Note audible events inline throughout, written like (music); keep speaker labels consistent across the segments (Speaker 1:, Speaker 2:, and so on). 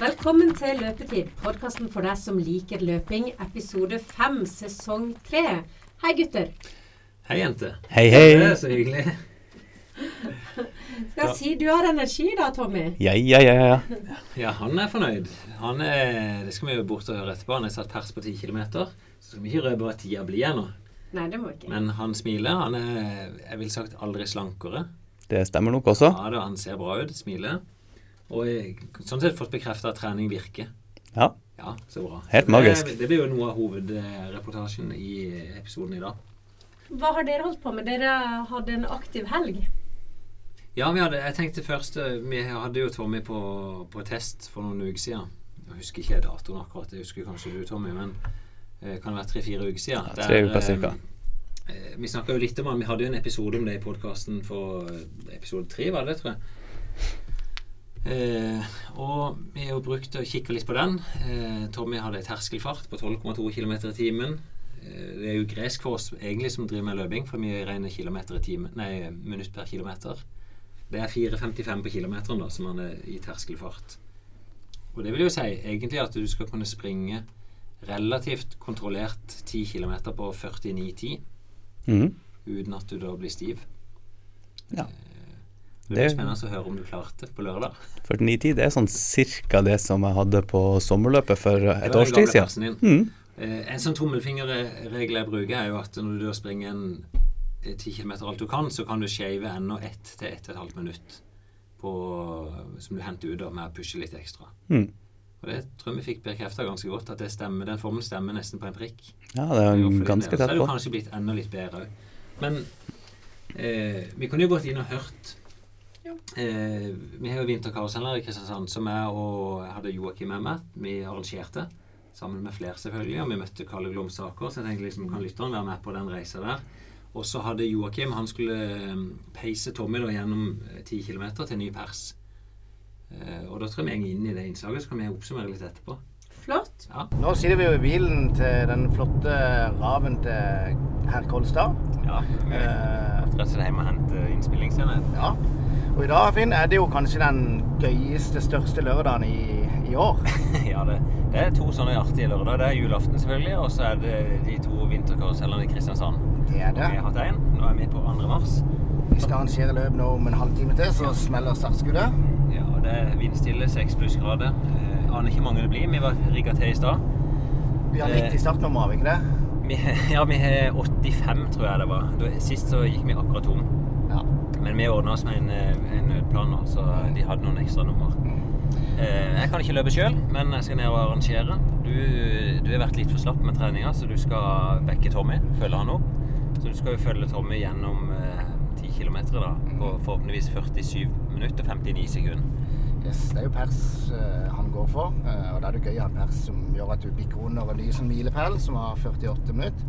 Speaker 1: Velkommen til Løpetid, podkasten for deg som liker løping, episode fem, sesong tre. Hei, gutter.
Speaker 2: Hei, jente.
Speaker 3: Hei, hei.
Speaker 2: Det er så hyggelig.
Speaker 1: Skal jeg si du har energi da, Tommy?
Speaker 3: Ja, ja, ja. ja.
Speaker 2: Ja, han er fornøyd. Han er, det skal vi jo bort og høre etterpå. Han er satt pers på 10 kilometer. Så skal vi ikke røpe hva tida blir ennå.
Speaker 1: Nei, det må vi ikke.
Speaker 2: Men han smiler. Han er jeg vil sagt aldri slankere.
Speaker 3: Det stemmer nok også.
Speaker 2: Ja, da, Han ser bra ut, smiler. Og jeg, sånn sett fått bekrefta at trening virker.
Speaker 3: Ja.
Speaker 2: Ja, så bra.
Speaker 3: Helt
Speaker 2: Så
Speaker 3: magisk.
Speaker 2: Det, det blir jo noe av hovedreportasjen i episoden i dag.
Speaker 1: Hva har dere holdt på med? Dere hadde en aktiv helg.
Speaker 2: Ja, vi hadde, jeg tenkte først eh, Vi hadde jo Tommy på, på test for noen uker siden. Jeg husker ikke datoen akkurat. Jeg husker kanskje du, Tommy. Men det kan være tre-fire uker siden.
Speaker 3: Ja, tre uker
Speaker 2: eh,
Speaker 3: cirka.
Speaker 2: eh, Vi snakka jo litt om han. Vi hadde jo en episode om det i podkasten for eh, episode tre, var det, tror jeg. Eh, og vi har brukt å kikke litt på den. Eh, Tommy hadde terskelfart på 12,2 km i timen. Eh, det er jo gresk for oss egentlig som driver med løping, for vi regner kilometer i time, nei, minutt per kilometer. Det er 4,55 på kilometeren da, som han er i terskelfart. Og det vil jo si egentlig at du skal kunne springe relativt kontrollert 10 km på 49,10
Speaker 3: mm.
Speaker 2: uten at du da blir stiv.
Speaker 3: Ja.
Speaker 2: Det blir spennende å høre om du klarte på lørdag.
Speaker 3: 49 det er sånn cirka det som jeg hadde på sommerløpet for et års tid siden. Mm.
Speaker 2: Eh, en sånn tommelfingerregel jeg bruker, er jo at når du springer en eh, 10 km alt du kan, så kan du shave ennå ett til ett og et halvt minutt på, som du henter ut med å pushe litt ekstra.
Speaker 3: Mm.
Speaker 2: Og det tror jeg vi fikk bekrefta ganske godt, at det stemmer, den formelen stemmer nesten på en prikk.
Speaker 3: Ja, det er
Speaker 2: Jo, tett på.
Speaker 3: ganske.
Speaker 2: Så er det kanskje blitt enda litt bedre òg. Men eh, vi kunne jo gått inn og hørt
Speaker 1: Ja.
Speaker 2: eh, Vi har jo Vinterkarusellen her i Kristiansand, som jeg og jeg hadde Joakim med meg. Vi arrangerte. Sammen med flere, selvfølgelig. Og vi møtte Kalle Glomsaker, så jeg tenkte liksom, kan lytteren være med på den reisa der? Og så hadde Joakim Han skulle eh, peise Tommy da gjennom eh, 10 km til ny pers. Eh, og da tror jeg vi går inn i det innslaget, så kan vi oppsummere litt etterpå.
Speaker 1: Flott.
Speaker 2: Ja.
Speaker 4: Nå sitter vi jo i bilen til den flotte raven til herr Kolstad.
Speaker 2: ja vi
Speaker 4: Eh,
Speaker 2: måtte rett og slett hjemme og hente innspillingsenhet.
Speaker 4: ja. Og i dag, Finn, er det jo kanskje den gøyeste, største lørdagen i, i år. (laughs)
Speaker 2: ja, det, det er to sånne artige lørdager. Det er julaften, selvfølgelig, og så er det de to vinterkarusellene i Kristiansand.
Speaker 4: Det er det.
Speaker 2: Vi har hatt én. Nå er vi på 2. mars.
Speaker 4: Vi skal arrangere løp nå om en halvtime til, så smeller startskuddet.
Speaker 2: Ja, Det er vindstille, seks plussgrader. Eh, aner ikke hvor mange det blir. Vi var rigga til i stad.
Speaker 4: Vi har 90 startnummer, har vi ikke det?
Speaker 2: Vi, ja, vi har 85, tror jeg det var. Sist så gikk vi akkurat tom. Men vi ordna oss med en, eh, en nødplan, så de hadde noen ekstra nummer. Eh, Jeg kan ikke løpe sjøl, men jeg skal ned og arrangere. Du, du har vært litt for slapp med treninga, så du skal backe Tommy. Følge han opp. Så du skal jo følge Tommy gjennom eh, 10 km da, på forhåpentligvis 47 minutter og 59 sekunder.
Speaker 4: Yes, det er jo pers eh, han går for, og da er det gøy å ha en pers som gjør at du bikker under en ny milepæl, som har 48 minutter.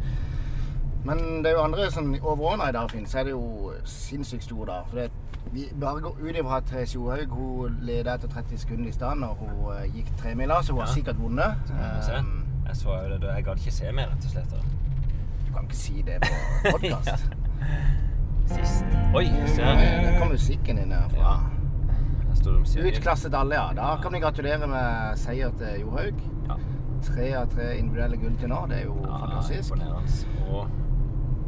Speaker 4: Men det er jo andre sånn overordna i Darfin, så er det jo sinnssykt stor da. For det, vi bare går ut ifra at Therese Johaug hun leda etter 30 sekunder i stad når hun eh, gikk tremila, så hun har sikkert vunnet.
Speaker 2: Så kan vi se.
Speaker 4: Eh,
Speaker 2: Jeg så jo det, da. jeg gadd ikke se mer, rett og slett. da.
Speaker 4: du kan ikke si det på (laughs) podkast.
Speaker 2: Sist. Oi, ser
Speaker 4: Der kom musikken inn herfra.
Speaker 2: Serie.
Speaker 4: Utklasset alle, ja. Da kan vi gratulere med seier til Johaug.
Speaker 2: Ja.
Speaker 4: Tre av tre individuelle gull til nå. Det er jo
Speaker 2: Ja,
Speaker 4: fantastisk.
Speaker 2: Imponerende. Og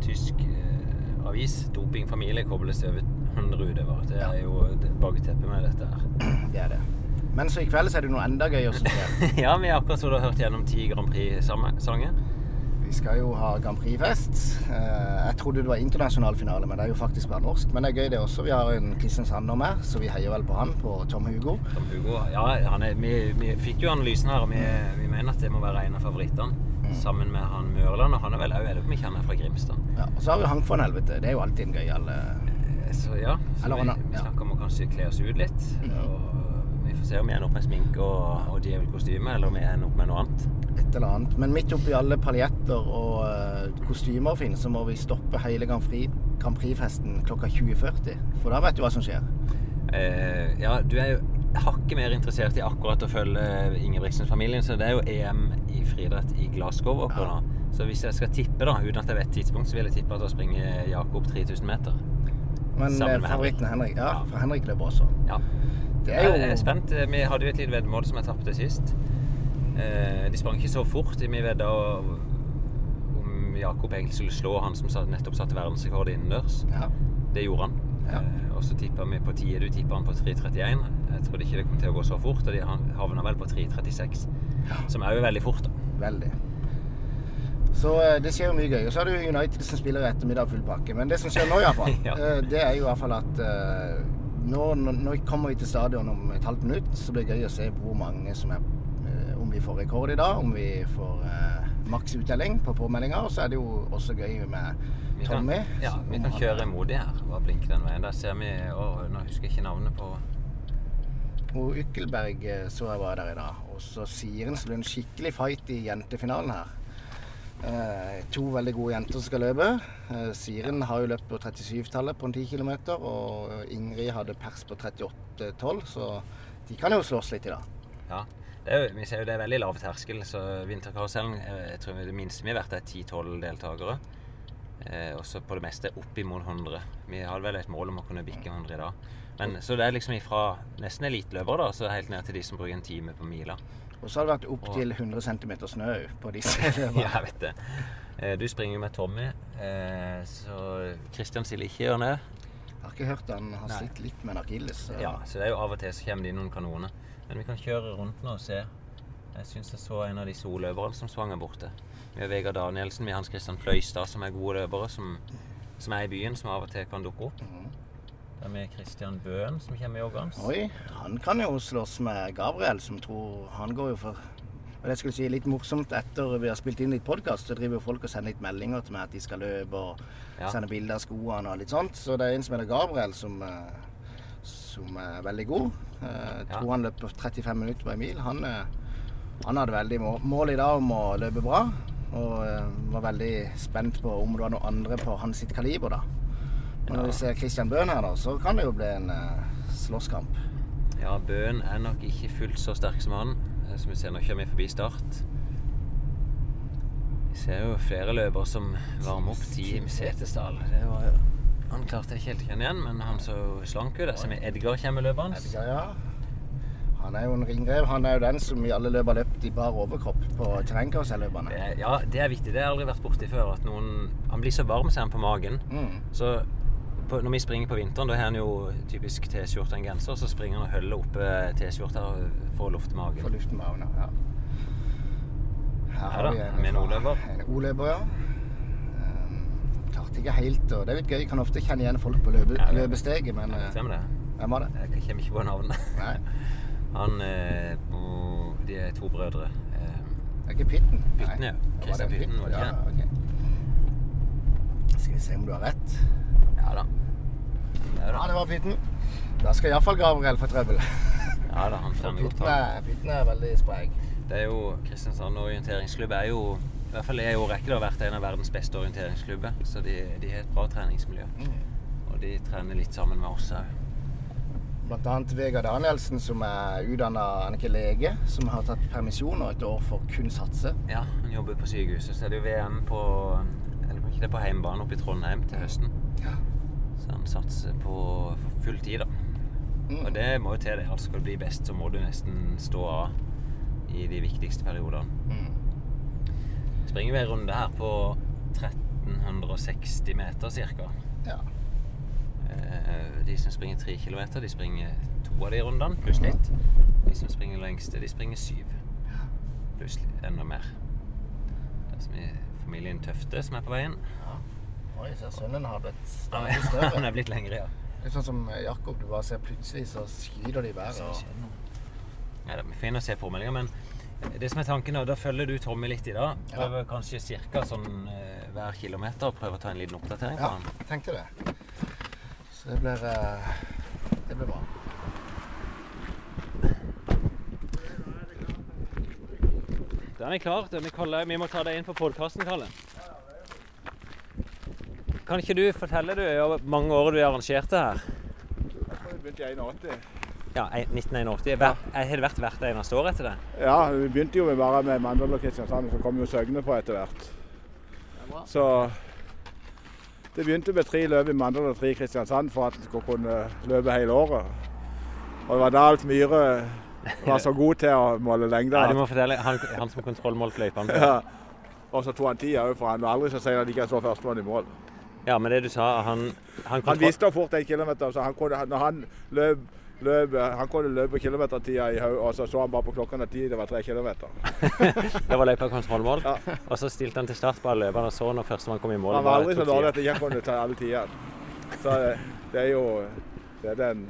Speaker 2: tysk eh, avis, Dopingfamilie, kobles til over 100 utøvere. Det er jo bakteppet med dette her.
Speaker 4: Det er det. Men så i kveld så er det noe enda gøyere som (laughs) skjer.
Speaker 2: ja, vi har akkurat så du har hørt gjennom ti Grand Prix-sanger.
Speaker 4: Vi skal jo ha Grand Prix-fest. Eh, Jeg trodde det var internasjonal finale, men det er jo faktisk bare norsk. Men det er gøy det også. Vi har en Kristiansander med, så vi heier vel på han, på Tom Hugo.
Speaker 2: Tom Hugo. Ja, han er, vi, vi fikk jo analysen her, og vi, vi mener at det må være en av favorittene. Sammen med han Mørland, og han er vel òg, eller om ikke han er fra Grimstad?
Speaker 4: Ja, og så har vi Hank von Helvete. Det er jo alltid en gøyal eh,
Speaker 2: Eh, Så ja, så
Speaker 4: Eller
Speaker 2: vi, vi snakker om å kanskje kle oss ut litt. Og vi får se om vi ender opp med sminke og, og djevelkostyme, eller om vi ender opp med noe annet.
Speaker 4: et eller annet. Men midt oppi alle paljetter og uh, kostymer Finn, så må vi stoppe hele Grand Prix-festen Prix-festen klokka 20.40. For da vet du hva som skjer.
Speaker 2: Uh, ja, du er jo hakket mer interessert i akkurat å følge Ingebrigtsen-familien, så det er jo EM i friidrett i Glasgow akkurat nå. Så hvis jeg skal tippe, da, uten at jeg vet tidspunkt, så vil jeg tippe at da springer Jakob 3000 meter.
Speaker 4: Men eh, favoritten Henrik Ja,
Speaker 2: Ja.
Speaker 4: for Henrik løper også.
Speaker 2: Ja.
Speaker 4: Det er jo
Speaker 2: Jeg er spent. Vi hadde jo et lite veddemål som jeg tapte sist. Eh, de sprang ikke så fort. Vi vedda om Jakob egentlig skulle slå han som nettopp satte verdensrekord innendørs.
Speaker 4: ja.
Speaker 2: Det gjorde han.
Speaker 4: Ja.
Speaker 2: Eh, og så tippa vi på tide. Du tippa han på 3.31. Jeg trodde ikke det kom til å gå så fort, og de havna vel på 3.36. Som er jo veldig fort, da.
Speaker 4: Veldig. Så eh, det skjer jo mye gøy. Og så har du United som spiller i ettermiddag full pakke. Men det som skjer nå, iallfall, (laughs)
Speaker 2: Ja.
Speaker 4: eh, det er jo i hvert fall at eh, nå, nå, kommer vi til stadion om et halvt minutt, så blir det gøy å se hvor mange som er Om vi får rekord i dag, om vi får eh, maks uttelling på påmeldinga. Og så er det jo også gøy med
Speaker 2: Vi kan,
Speaker 4: Tommy.
Speaker 2: ja, vi kan kjøre modig her. Bare blinke den veien. Der ser vi å, Nå husker jeg ikke navnet på
Speaker 4: Og Ykkelberg eh, så jeg var der i dag. Og så Siren, ble en skikkelig fight i jentefinalen her. Eh, to veldig gode jenter som skal løpe. Eh, Siren har jo løpt på 37-tallet på en 10 km, og Ingrid hadde pers på 38,12, så de kan jo slåss litt i dag.
Speaker 2: Ja. Jo- vi ser jo det er veldig lav terskel, så vinterkarusellen eh, jeg tror det minste vi har vært er 10-12 deltakere. Eh, også på det meste oppimot 100. Vi hadde vel et mål om å kunne bikke 100 i dag. Men, så det er liksom ifra nesten eliteløpere da, så helt ned til de som bruker en time på mila.
Speaker 4: Og så har det vært opp til 100 cm snø på disse løpene. (laughs)
Speaker 2: Ja, jeg vet det. Eh, du springer jo med Tommy, eh, så Kristian stiller ikke gjør.
Speaker 4: Jeg har ikke hørt han har slitt litt med en akilles. så-
Speaker 2: Ja, så det er jo av og til så kommer det inn noen kanoner. Men vi kan kjøre rundt nå og se. Jeg syns jeg så en av de soløverne som svang her borte. Vi har Vegard Danielsen, vi har Hans Christian Fløystad, som er gode løpere, som, som er i byen, som av og til kan dukke opp.
Speaker 4: Mhm.
Speaker 2: Det er med Christian Bøen, som kommer joggende.
Speaker 4: Oi, han kan jo slåss med Gabriel, som tror Han går jo for og det skulle si litt morsomt Etter vi har spilt inn litt podkast, så driver jo folk og sender litt meldinger til meg at de skal løpe og
Speaker 2: Ja.
Speaker 4: sende bilder av skoene og litt sånt. Så det er en som heter Gabriel, som, eh, som er veldig god. Jeg Jeg
Speaker 2: Ja.
Speaker 4: tror han løper 35 minutter på en mil. Han, eh, han hadde veldig mål i dag om å løpe bra. Og eh, var veldig spent på om det var noen andre på hans sitt kaliber, da. Og
Speaker 2: hvis
Speaker 4: det er Christian Bøhn her, da, så kan det jo bli en uh, slåsskamp.
Speaker 2: Ja, Bøhn er nok ikke fullt så sterk som han. Eh, Som vi ser, nå kjører vi forbi start. Vi ser jo flere løpere som varmer opp. Team Setesdal. Det var jo Han klarte jeg ikke helt å kjenne igjen, men han så slank ut. Som ser vi Edgar kommer løpende.
Speaker 4: Edgar, ja. Han er jo en ringrev. Han er jo den som i alle løp har løpt i bar overkropp på terrengkaruselløpene.
Speaker 2: Er- Ja, det er viktig. Det har jeg aldri vært borti før. At noen Han blir så varm, ser han på magen.
Speaker 4: Mm.
Speaker 2: Så på, når vi springer på vinteren, da har han jo typisk T-skjorte og en genser. Så springer han og holder oppe T-skjorta for å lufte magen.
Speaker 4: For luften magen. Ja. Her
Speaker 2: Ja da, med en O-løper.
Speaker 4: En O-løper, ja. Um, klarte ikke helt å Det er litt gøy. Kan ofte kjenne igjen folk på løpe,
Speaker 2: Ja,
Speaker 4: løpesteget, men ja,
Speaker 2: Stemmer det.
Speaker 4: hvem var det?
Speaker 2: Jeg kommer ikke på navnet.
Speaker 4: Nei, (laughs)
Speaker 2: Han eh, og De er to brødre. Eh,
Speaker 4: er ikke Pitten. Pitten,
Speaker 2: ja.
Speaker 4: Kristian
Speaker 2: Christian
Speaker 4: det
Speaker 2: var det
Speaker 4: Ja, okay. Skal vi se om du har rett.
Speaker 2: Ja da. Ja
Speaker 4: Ja, det var Pytten. Da skal iallfall Gabriel få trøbbel. (laughs)
Speaker 2: Ja, da han trener godt.
Speaker 4: Er, Pytten er veldig sprek.
Speaker 2: Det er jo Kristiansand orienteringsklubb er jo i hvert fall er i årrekke har vært en av verdens beste orienteringsklubber. Så de, de har et bra treningsmiljø.
Speaker 4: Mm.
Speaker 2: Og de trener litt sammen med oss òg.
Speaker 4: Annet Vegard Danielsen, som er utdanna lege, som har tatt permisjon og et år for kun satse.
Speaker 2: Ja, han jobber på sykehuset. Så er det jo VM på eller ikke det er på hjemmebane oppe i Trondheim til høsten.
Speaker 4: Ja.
Speaker 2: Så han satser på full tid, da.
Speaker 4: Mm.
Speaker 2: Og det må jo til det. Altså skal du bli best, så må du nesten stå av i de viktigste periodene.
Speaker 4: Mm.
Speaker 2: Springer vi en runde her på 1360 meter ca.
Speaker 4: Ja.
Speaker 2: De som springer 3 kilometer, de springer to av de rundene, pluss litt. De som springer lengste, de springer syv. Pluss enda mer. Det er som familien Tøfte som er på veien.
Speaker 4: Oi, så sønnen har blitt stadig (laughs) større.
Speaker 2: han er blitt lengre, ja.
Speaker 4: Det er sånn som Jakob, du bare ser plutselig så skyter de i været. og-
Speaker 2: Nei, det er fint å se påmeldinger, men det som er tanken nå, da følger du Tommy litt i dag.
Speaker 4: Ja.
Speaker 2: Kanskje cirka sånn eh, hver kilometer og prøver å ta en liten oppdatering på
Speaker 4: Ja,
Speaker 2: han.
Speaker 4: Ja, tenkte det. Så det blir eh, Det blir bra.
Speaker 2: Da er klar. Da er vi, vi må ta deg inn på podkasten, Kalle. Kan ikke du fortelle, du, hvor mange år du har arrangert det her?
Speaker 5: Vi begynte i 81.
Speaker 2: Ja, 1981. Hver, Har det vært hvert eneste år etter det?
Speaker 5: Ja, vi begynte jo bare med Mandal og Kristiansand, så kom jo Søgne på etter hvert. Så det begynte med tre løp i Mandal og tre i Kristiansand for at en skulle kunne løpe hele året. Og det var da Alf Myhre var så god til å måle lengder.
Speaker 2: Ja, du må fortelle. Han, han som kontrollmålte løypene.
Speaker 5: Ja. Og så tok han tida òg, for han var aldri så sein at ikke jeg så førstemann i mål.
Speaker 2: Ja, men det du sa, han Han,
Speaker 5: Han visste fort en kilometer, så han kunne, når han løp, løp han kunne løpe kilometertida i haug, og så så han bare på klokka når tid det var tre kilometer. (laughs)
Speaker 2: Det var løypa kontrollmål.
Speaker 5: Ja.
Speaker 2: Og så stilte han til start på alle løperne og så når førstemann kom i mål.
Speaker 5: Han var aldri så dårlig at ikke kunne ta alle tidene. Så det, det er jo det er den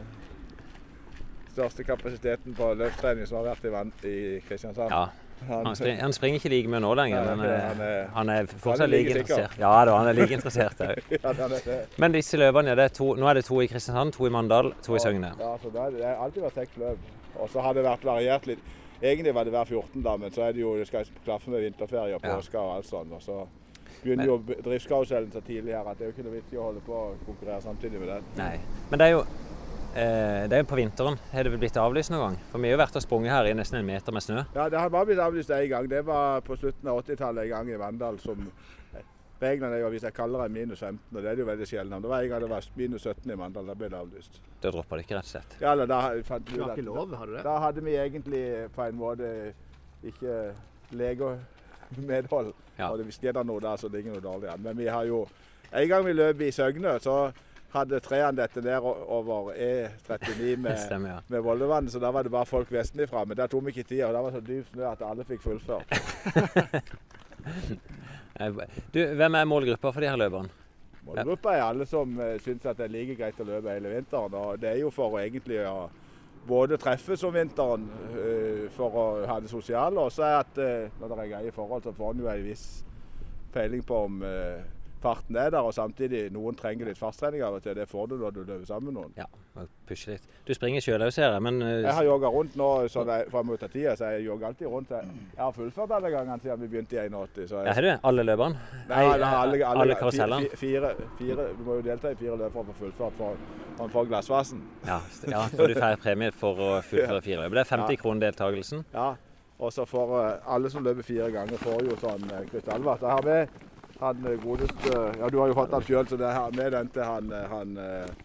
Speaker 5: største kapasiteten på løpstrening som har vært i, i Kristiansand.
Speaker 2: Ja.
Speaker 5: Han-
Speaker 2: Han, spring, han springer ikke like mye nå lenger, men eh,
Speaker 5: han er-
Speaker 2: han er fortsatt
Speaker 5: like
Speaker 2: interessert. Ja da, han er like interessert òg. (laughs) Men disse løpene, ja, nå er det to i Kristiansand, to i Mandal, to i Søgne.
Speaker 5: Ja, så det har- det har alltid vært seks løp. Og så har det vært variert litt. Egentlig var det hver 14, da, men så er det jo, det skal klaffe med vinterferie og påske og alt sånt. Og så begynner jo driftskarusellen så tidlig her at det er jo ikke noe vits i å holde på å konkurrere samtidig med den.
Speaker 2: Nei. Men det er jo det er på vinteren. Har det vel blitt avlyst noen gang? For vi har jo vært og sprunget her i nesten en meter med snø.
Speaker 5: Ja, det har bare blitt avlyst én gang. Det var på slutten av 80-tallet en gang i Vandal som Reglene er jo hvis jeg kaller det minus 15, og det er det jo veldig sjelden. Det var en gang det var minus 17 i Mandal, da ble det avlyst.
Speaker 2: Da droppa det ikke, rett og slett.
Speaker 5: Ja, eller da fant vi ut at
Speaker 4: ikke lov, har du det?
Speaker 5: Da hadde vi egentlig på en måte ikke legemedhold.
Speaker 2: Ja.
Speaker 5: Og hvis det er noe der, så ligger det noe dårlig an. Men vi har jo En gang vi løp i Søgne, så hadde trærne dette nedover over E39 (laughs) med,
Speaker 2: Stemmer, ja.
Speaker 5: med Vollevann, så da var det bare folk vestenfra. Men der tok vi ikke tida, og det var så dyp snø at alle fikk fullført. (laughs)
Speaker 2: Eh, Du, hvem er målgruppa for de her løperne?
Speaker 5: Målgruppa er alle som uh, syns at det er like greit å løpe hele vinteren. Og det er jo for å egentlig å både treffes om vinteren eh, for å ha det sosiale, og så er at eh, når det er greie forhold, så får en jo en viss peiling på om eh, farten er der. Og samtidig, noen trenger litt fasttrening av og til. Det får du når du løper sammen med noen.
Speaker 2: Ja, og pushe litt. Du springer sjøl òg, ser jeg, men uh,
Speaker 5: Jeg har jogga rundt nå så jeg, fram mot tida, så jeg jogger alltid rundt. Jeg, jeg har fullført alle gangene siden vi begynte i 81. Så jeg,
Speaker 2: ja, har du alle løperne?
Speaker 5: Nei, alle, alle, alle,
Speaker 2: alle karusellene?
Speaker 5: fi- Fire, fire, du må jo delta i fire løp for å få fullført for, for å få glassvasen.
Speaker 2: Ja, ja, for du får premie for å fullføre fire løp. Det er 50
Speaker 5: Ja.
Speaker 2: kroner deltakelsen.
Speaker 5: Ja. Og så får eh, alle som løper fire ganger, får jo sånn krystallvatt. Jeg har med han eh, godeste Ja, du har jo fått han sjøl, så det er med den til han, eh, han eh,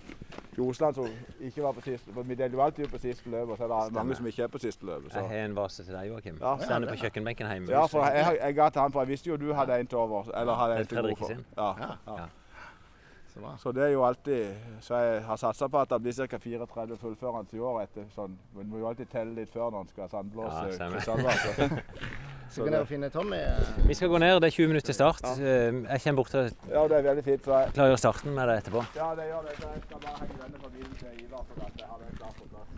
Speaker 5: som ikke var på siste for Vi deler jo alltid ut på siste løpet, så er det mange som ikke er på siste løpet.
Speaker 2: Jeg har en vase til deg, Joakim.
Speaker 5: Ja.
Speaker 2: Stender på kjøkkenbenken hjemme.
Speaker 5: Ja, for jeg, jeg, jeg ga til han, for jeg visste jo du hadde en til over. Eller hadde en til god for. Ja,
Speaker 4: Ja.
Speaker 5: Ja.
Speaker 2: Ja.
Speaker 4: Så.
Speaker 5: Så det er jo alltid Så jeg har satsa på at det blir ca. 34 fullførende i år etter sånn. Men du må jo alltid telle litt før når en skal sandblåse
Speaker 2: Ja, stemmer.
Speaker 5: krystallvaser. (laughs) (laughs)
Speaker 4: Så kan dere finne Tommy. eh,
Speaker 2: Vi skal gå ned, det er 20 minutter til start. Eh, Jeg kommer bort og
Speaker 5: Ja, det er veldig fint. Så jeg,
Speaker 2: klargjør starten med det etterpå.
Speaker 5: ja, det gjør det. Så jeg skal bare henge denne på bilen til Ivar, for at jeg har den klar for plass.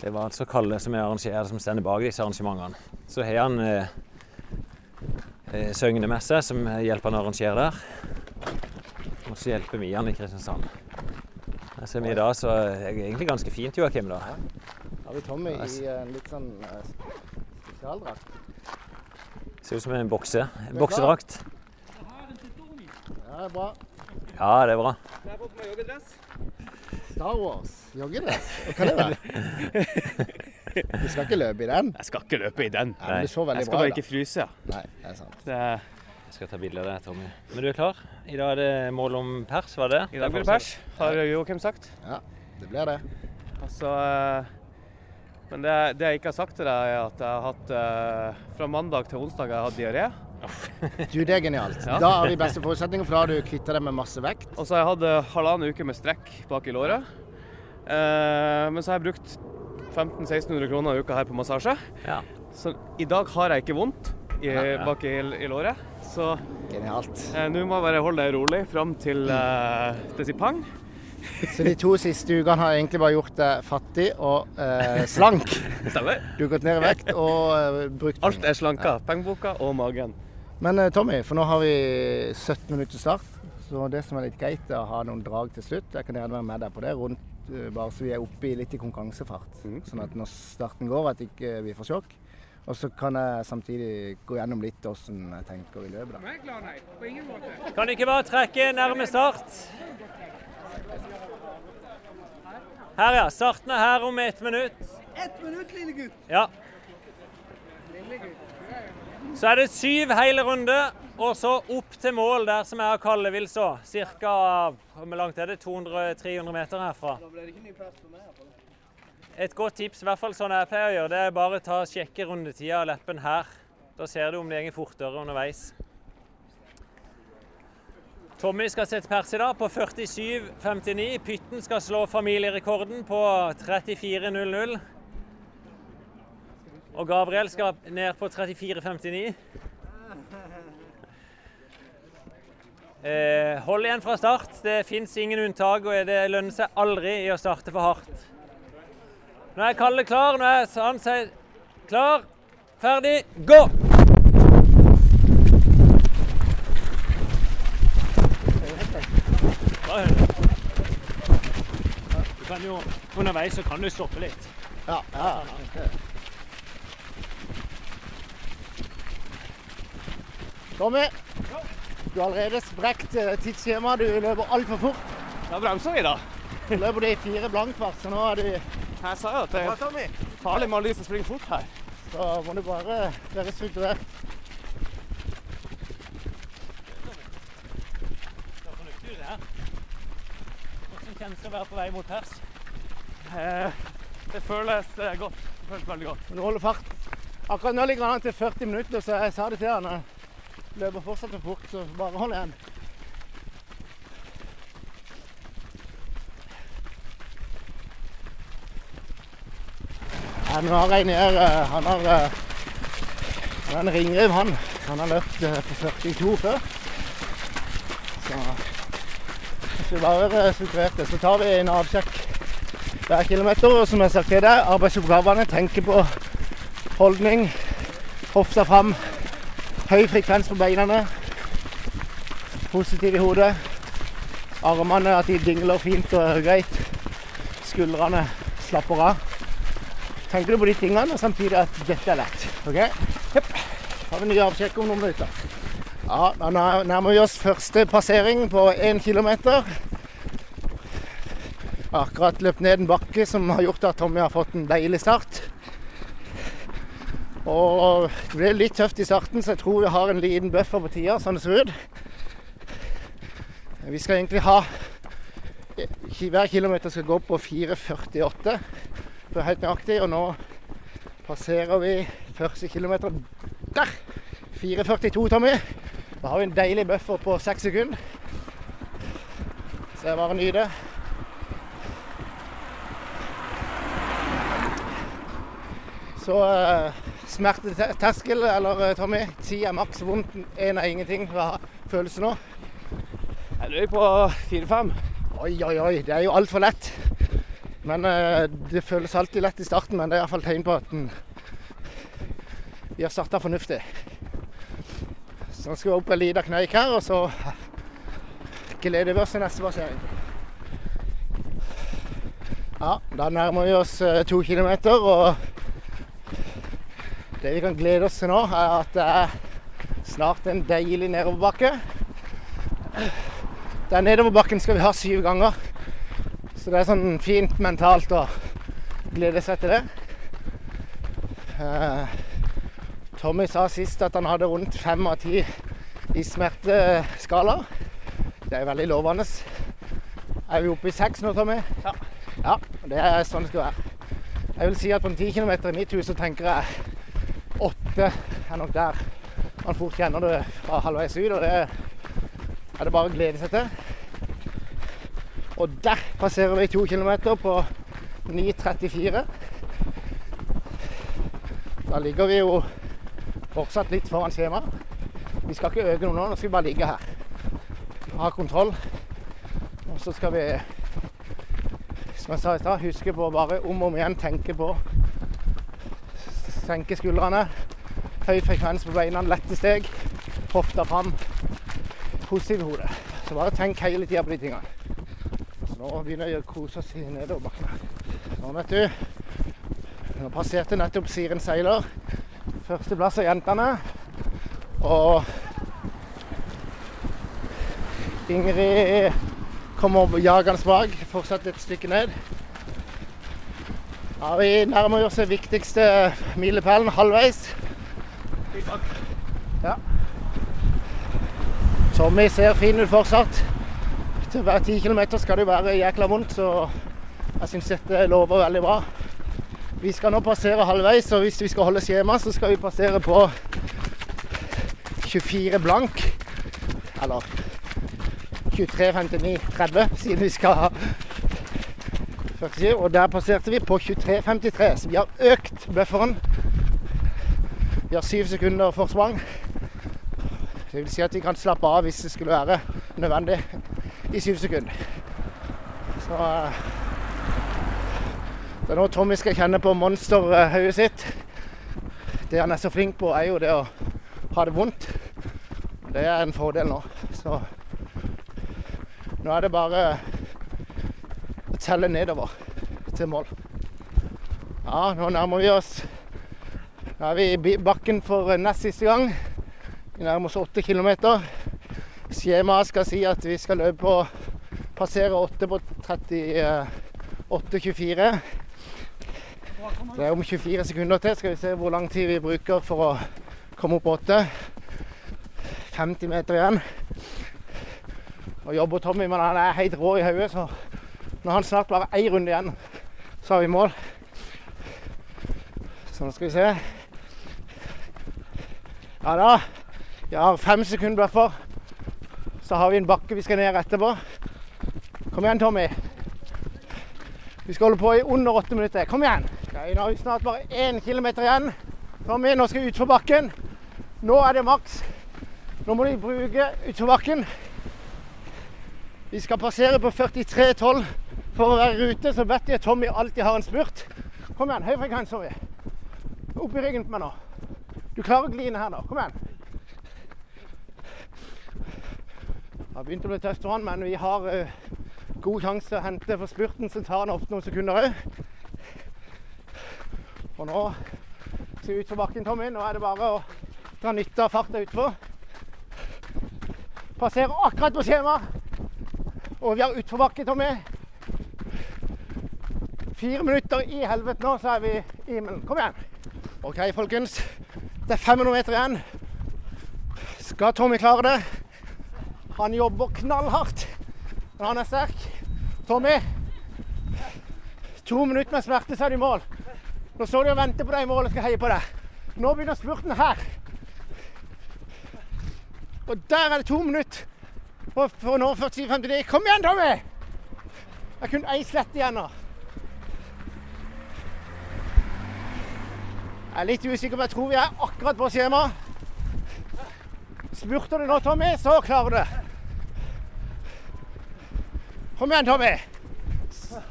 Speaker 2: Det var altså Kalle som er arrangerer, som stender bak disse arrangementene. Så har han eh, eh, Søgne med seg, som hjelper han å arrangere der. Og så hjelper vi han i Kristiansand. Her ser vi i dag, så er det egentlig ganske fint, Joakim. da.
Speaker 4: Har vi Tommy i en litt sånn eh, spesialdrakt?
Speaker 2: Ser ut som en bokse. En boksedrakt.
Speaker 4: Ja, det er bra.
Speaker 2: Ja, det er bra.
Speaker 4: Star Wars. Joggedress. Hva er det? (laughs) Du skal ikke løpe i den?
Speaker 6: Jeg skal ikke løpe i den.
Speaker 4: Ja, men det så veldig
Speaker 6: Jeg skal
Speaker 4: bra
Speaker 6: bare
Speaker 4: ut.
Speaker 6: ikke fryse.
Speaker 4: Nei, det er sant.
Speaker 6: Det,
Speaker 2: Jeg skal ta bilde av det, Tommy. Men du er klar? I dag er det mål om pers, var det?
Speaker 6: I dag blir det pers, har Joakim sagt.
Speaker 4: Ja, det blir det.
Speaker 6: Altså, men det, det jeg ikke har sagt til deg, er at jeg har hatt eh, Fra mandag til onsdag har jeg hatt diaré.
Speaker 4: Du, det er genialt.
Speaker 6: Ja.
Speaker 4: Da har vi beste forutsetninger, for da har du kvitta deg med masse vekt.
Speaker 6: Og så har jeg hatt eh, halvannen uke med strekk bak i låret. Eh, men så har jeg brukt 1500-1600 kroner i uka her på massasje.
Speaker 2: Ja.
Speaker 6: Så i dag har jeg ikke vondt i,
Speaker 2: Ja, ja.
Speaker 6: bak i, i låret. Så
Speaker 4: Genialt.
Speaker 6: eh, nå må jeg bare holde deg rolig fram til uh, det sier pang.
Speaker 4: Så de to siste ukene har egentlig bare gjort deg fattig og eh, slank. (laughs)
Speaker 6: Stemmer.
Speaker 4: Du har gått ned i vekt og eh, brukt
Speaker 6: Alt er slanka. Pengeboka og magen.
Speaker 4: Men eh, Tommy, for nå har vi 17 minutter start. Så det som er litt greit, er å ha noen drag til slutt. Jeg kan gjerne være med deg på det, rundt, eh, bare så vi er oppe i litt i konkurransefart. Sånn at når starten går, at ikke vi får sjokk. Og så kan jeg samtidig gå gjennom litt hvordan jeg tenker i løpet. da.
Speaker 2: Kan du ikke bare trekke nærme start? Her, ja. Starten er her om ett minutt.
Speaker 7: Ett minutt, lille gutt.
Speaker 2: Ja. Så er det syv hele runde, og så opp til mål der som jeg og Kalle vil stå. Det? 200-300 meter herfra.
Speaker 7: Da ble det ikke ny plass for meg.
Speaker 2: Et godt tips, i hvert fall sånn jeg pleier å gjøre, det er bare ta sjekke rundetida av leppen her. Da ser du om det går fortere underveis. Tommy skal sette pers i dag på 47,59. Pytten skal slå familierekorden på 34,00. Og Gabriel skal ned på 34,59. Eh, hold igjen fra start. Det fins ingen unntak, og det lønner seg aldri i å starte for hardt. Nå er Kalle klar. Nå er han sier klar, ferdig, gå! Du kan jo underveis så kan du stoppe litt.
Speaker 4: Ja, ja. Tommy, du har allerede sprekt eh, tidsskjemaet. Du løper altfor fort.
Speaker 6: Da bremser vi, da.
Speaker 4: Løper det i fire blankfart, så nå er du
Speaker 6: Jeg sa jo at det er farlig med alle de som springer fort her.
Speaker 4: Så må du bare være strukturert.
Speaker 2: Hvordan kjennes det å være på vei mot pers?
Speaker 6: Eh, det føles eh, godt. Det føles veldig godt.
Speaker 4: Men du holder fart. Akkurat nå ligger han an til 40 minutter, så jeg sa det til han. Jeg løper fortsatt for fort, så bare hold igjen. Ja, nå har jeg eh, Han har eh, han en ringrev, han. Han har løpt eh, på 42 før. Så hvis vi bare er det, så tar vi en avsjekk hver kilometer. Og som jeg har sagt til deg, arbeidsoppgavene tenker på holdning, hofta fram, høy frekvens på beina, positiv i hodet. Armene at de dingler fint og greit. Skuldrene slapper av. Tenker du på de tingene, og samtidig at dette er lett. ok? Da har vi ny avsjekk om noen minutter. Ja, Da nærmer vi oss første passering på én kilometer. Akkurat løpt ned en bakke som har gjort at Tommy har fått en deilig start. Og det ble litt tøft i starten, så jeg tror vi har en liten buffer på tida, sånn det ser ut. Vi skal egentlig ha Hver kilometer skal gå på 4,48 helt nøyaktig. Og nå passerer vi første kilometer der. 4,42, Tommy. Da har vi en deilig buffer på seks sekunder. Så jeg bare nyter det. Så uh, smerteterskel, eller eh, Tommy, ti er maks vondt, én er ingenting. Hva er følelsen nå?
Speaker 6: Jeg løy på 4-5.
Speaker 4: Oi, oi, oi, det er jo altfor lett. Men eh, det føles alltid lett i starten, men det er iallfall tegn på at vi har starta fornuftig. Så nå skal vi opp en liten kneik her, og så gleder vi oss til neste passering. Ja, da nærmer vi oss eh, to kilometer, og det vi kan glede oss til nå, er at det er snart en deilig nedoverbakke. Den nedoverbakken skal vi ha syv ganger. Så det er sånn fint mentalt å glede seg til det. Eh, Tommy sa sist at han hadde rundt fem av ti i smerteskala. Det er veldig lovende. Er vi oppe i seks nå, Tommy?
Speaker 6: Ja.
Speaker 4: Ja, det er sånn det skal være. Jeg vil si at på en ti kilometer i mitt hus så tenker jeg åtte er nok der man fort kjenner det fra halvveis ut. Og det er det bare å glede seg til. Og der passerer vi to kilometer på 9.34. Da ligger vi jo fortsatt litt foran skjemaet. Vi skal ikke øke noe nå, nå skal vi bare ligge her. Ha kontroll. Og så skal vi, som jeg sa i stad, huske på bare om og om igjen tenke på Senke skuldrene. Høy frekvens på beina, lette steg. Hofta fram. Positiv i hodet. Så bare tenk hele tida på de tingene. Nå begynner jeg å kose oss nedover bakken. Sånn, vet du. Nå passerte nettopp Siren Seiler. Førsteplass av jentene. Og Ingrid kommer jagende bak, fortsatt et stykke ned. Ja, vi nærmer oss den viktigste milepælen halvveis. Ja. Tommy ser fin ut fortsatt. Til hver ti kilometer skal det være jækla vondt, så jeg syns dette lover veldig bra. Vi skal nå passere halvveis, og hvis vi skal holde skjema, så skal vi passere på 24 blank. Eller 23.59,30, siden vi skal ha 47. Og der passerte vi på 23.53, så vi har økt bufferen. Vi har syv sekunder forsprang. Det vil si at vi kan slappe av hvis det skulle være nødvendig i syv sekunder. Så eh, det er nå Tommy skal kjenne på monsterhodet sitt. Det han er så flink på, er jo det å ha det vondt. Det er en fordel nå. Så nå er det bare å telle nedover til mål. Ja, nå nærmer vi oss. Nå er vi i bakken for nest siste gang. Vi nærmer oss åtte kilometer. Skjemaet skal si at vi skal løpe og passere 8 på 38,24. Det er om 24 sekunder til. Skal vi se hvor lang tid vi bruker for å komme opp 8. 50 meter igjen. Og jobber Tommy, men han er helt rå i hodet, så når han snart bare én runde igjen, så har vi mål. Så nå skal vi se. Ja da. Vi har fem sekunder buffer. Så har vi en bakke vi skal ned etterpå. Kom igjen, Tommy. Vi skal holde på i under åtte minutter. Kom igjen. Okay, nå har vi snart bare én kilometer igjen. Tommy, nå skal vi utfor bakken. Nå er det maks. Nå må de bruke utforbakken. Vi skal passere på 43,12 for å være i rute, så vet de at Tommy alltid har en spurt. Kom igjen, høy frekvens, Tommy. Opp i ryggen på meg nå. Du klarer å gli her nå. Kom igjen. Det har begynt å bli tøft for han, men vi har uh, god sjanse å hente for spurten, så tar han ofte noen sekunder òg. Og nå skal vi utfor bakken, Tommy. Nå er det bare å dra nytte av farta utfor. Passerer akkurat på skjema. Og vi har utforbakke, Tommy. Fire minutter i helvete nå, så er vi i himmelen. Kom igjen. OK, folkens. Det er 500 meter igjen. Skal Tommy klare det? Han jobber knallhardt, men han er sterk. Tommy. To minutter med smerte, så er du i mål. Nå står de og venter på deg i mål og skal heie på deg. Nå begynner spurten her. Og der er det to minutter for, å nå 47,59. Kom igjen, Tommy! Jeg har kun ei slett igjen nå. Jeg er litt usikker, men jeg tror vi er akkurat på skjema. Spurter du nå, Tommy, så klarer du det. Kom igjen, Tommy.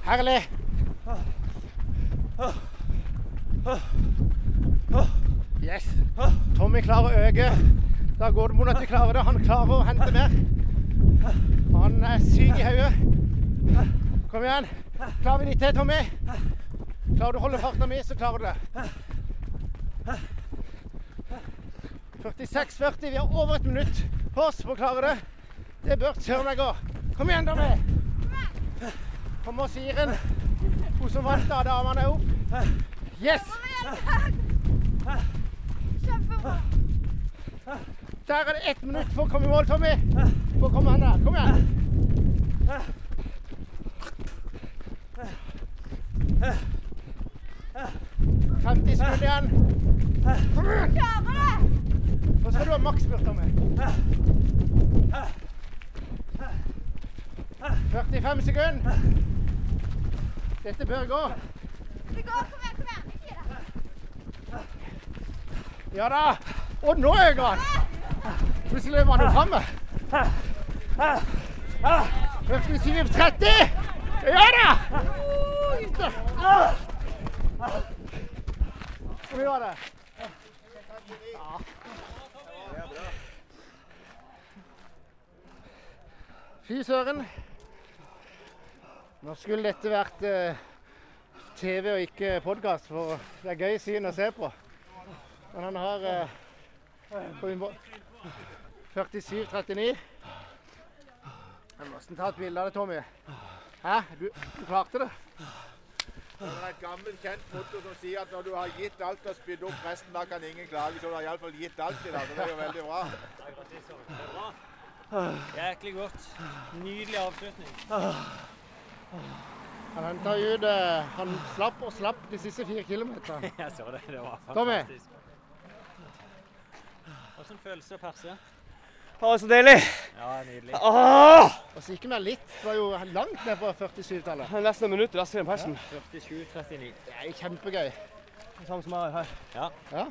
Speaker 4: Herlig. Yes. Tommy klarer å øke. Da går det mot at vi klarer det. Han klarer å hente mer. Han er syk i hodet. Kom igjen. Klarer vi litt til, Tommy? Klarer du å holde farten min, så klarer du det. 46-40. Vi har over et minutt på oss for å klare det. Det bør søren meg gå. Kom igjen, Tommy. Kom og Siren. Hun som vant av damene opp. Yes!
Speaker 7: Kjempebra.
Speaker 4: Der er det ett minutt for å komme i mål, Tommy. For å komme an der. Kom igjen. Femti sekunder igjen. Kom igjen.
Speaker 7: Klarer det.
Speaker 4: Nå skal du ha maksspurt, Tommy. 45 sekunder. Dette bør gå.
Speaker 7: Det går. Kom igjen, kom igjen. Ikke gi deg.
Speaker 4: Ja da. Og nå øker han. Plutselig løper han framme. 47-30. Ja da! Hvor mye var det? Fy søren. Nå skulle dette vært eh, TV og ikke podkast, for det er gøy syn å se på. Men han har eh, på min bå- 47-39. Jeg må nesten ta et bilde av det, Tommy. Hæ? Du, du klarte det?
Speaker 5: Det er et gammelt, kjent motto som sier at når du har gitt alt og spydd opp resten, da kan ingen klage. Så du har iallfall gitt alt i dag. Det er jo veldig bra.
Speaker 8: Jæklig godt. Nydelig avslutning.
Speaker 4: Han henta ut eh, Han slapp og slapp de siste fire kilometerne. (laughs)
Speaker 2: Jeg så det. Det var
Speaker 4: Tommy.
Speaker 2: fantastisk. Åssen føles det å perse?
Speaker 6: Å, så deilig!
Speaker 2: Ja, nydelig.
Speaker 6: Åh!
Speaker 4: Og så gikk vi litt. Det var jo langt ned på 47-tallet.
Speaker 6: Nesten et minutt raskere enn persen.
Speaker 2: 47-39.
Speaker 4: Det er kjempegøy.
Speaker 6: Samme som jeg har her.
Speaker 4: Ja.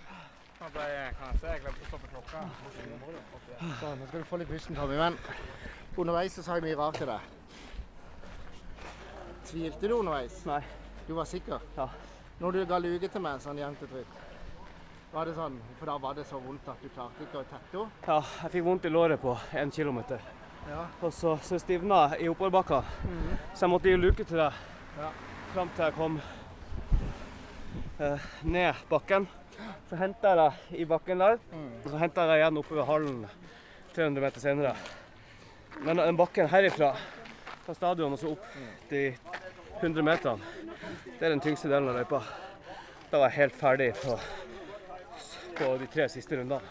Speaker 4: Sånn, nå skal du få litt pusten, Tommy. Men underveis så sa jeg mye rart til deg. Tvilte du underveis?
Speaker 6: Nei.
Speaker 4: Du var sikker?
Speaker 6: Ja.
Speaker 4: Når du ga luke til meg sånn jevnt og trutt, var det sånn For da var det så vondt at du klarte ikke å tette henne?
Speaker 6: Ja, jeg fikk vondt i låret på én kilometer.
Speaker 4: Ja.
Speaker 6: Og så, så stivna jeg i oppoverbakka. Så jeg måtte gi luke til deg
Speaker 4: Ja.
Speaker 6: fram til jeg kom eh, ned bakken. Så henta jeg deg i bakken der, og så henta jeg deg igjen oppover hallen 300 meter senere. Men den bakken herifra, fra stadion og så opp de 100 meterne, det er den tyngste delen av løypa. Da var jeg helt ferdig på, på de tre siste rundene.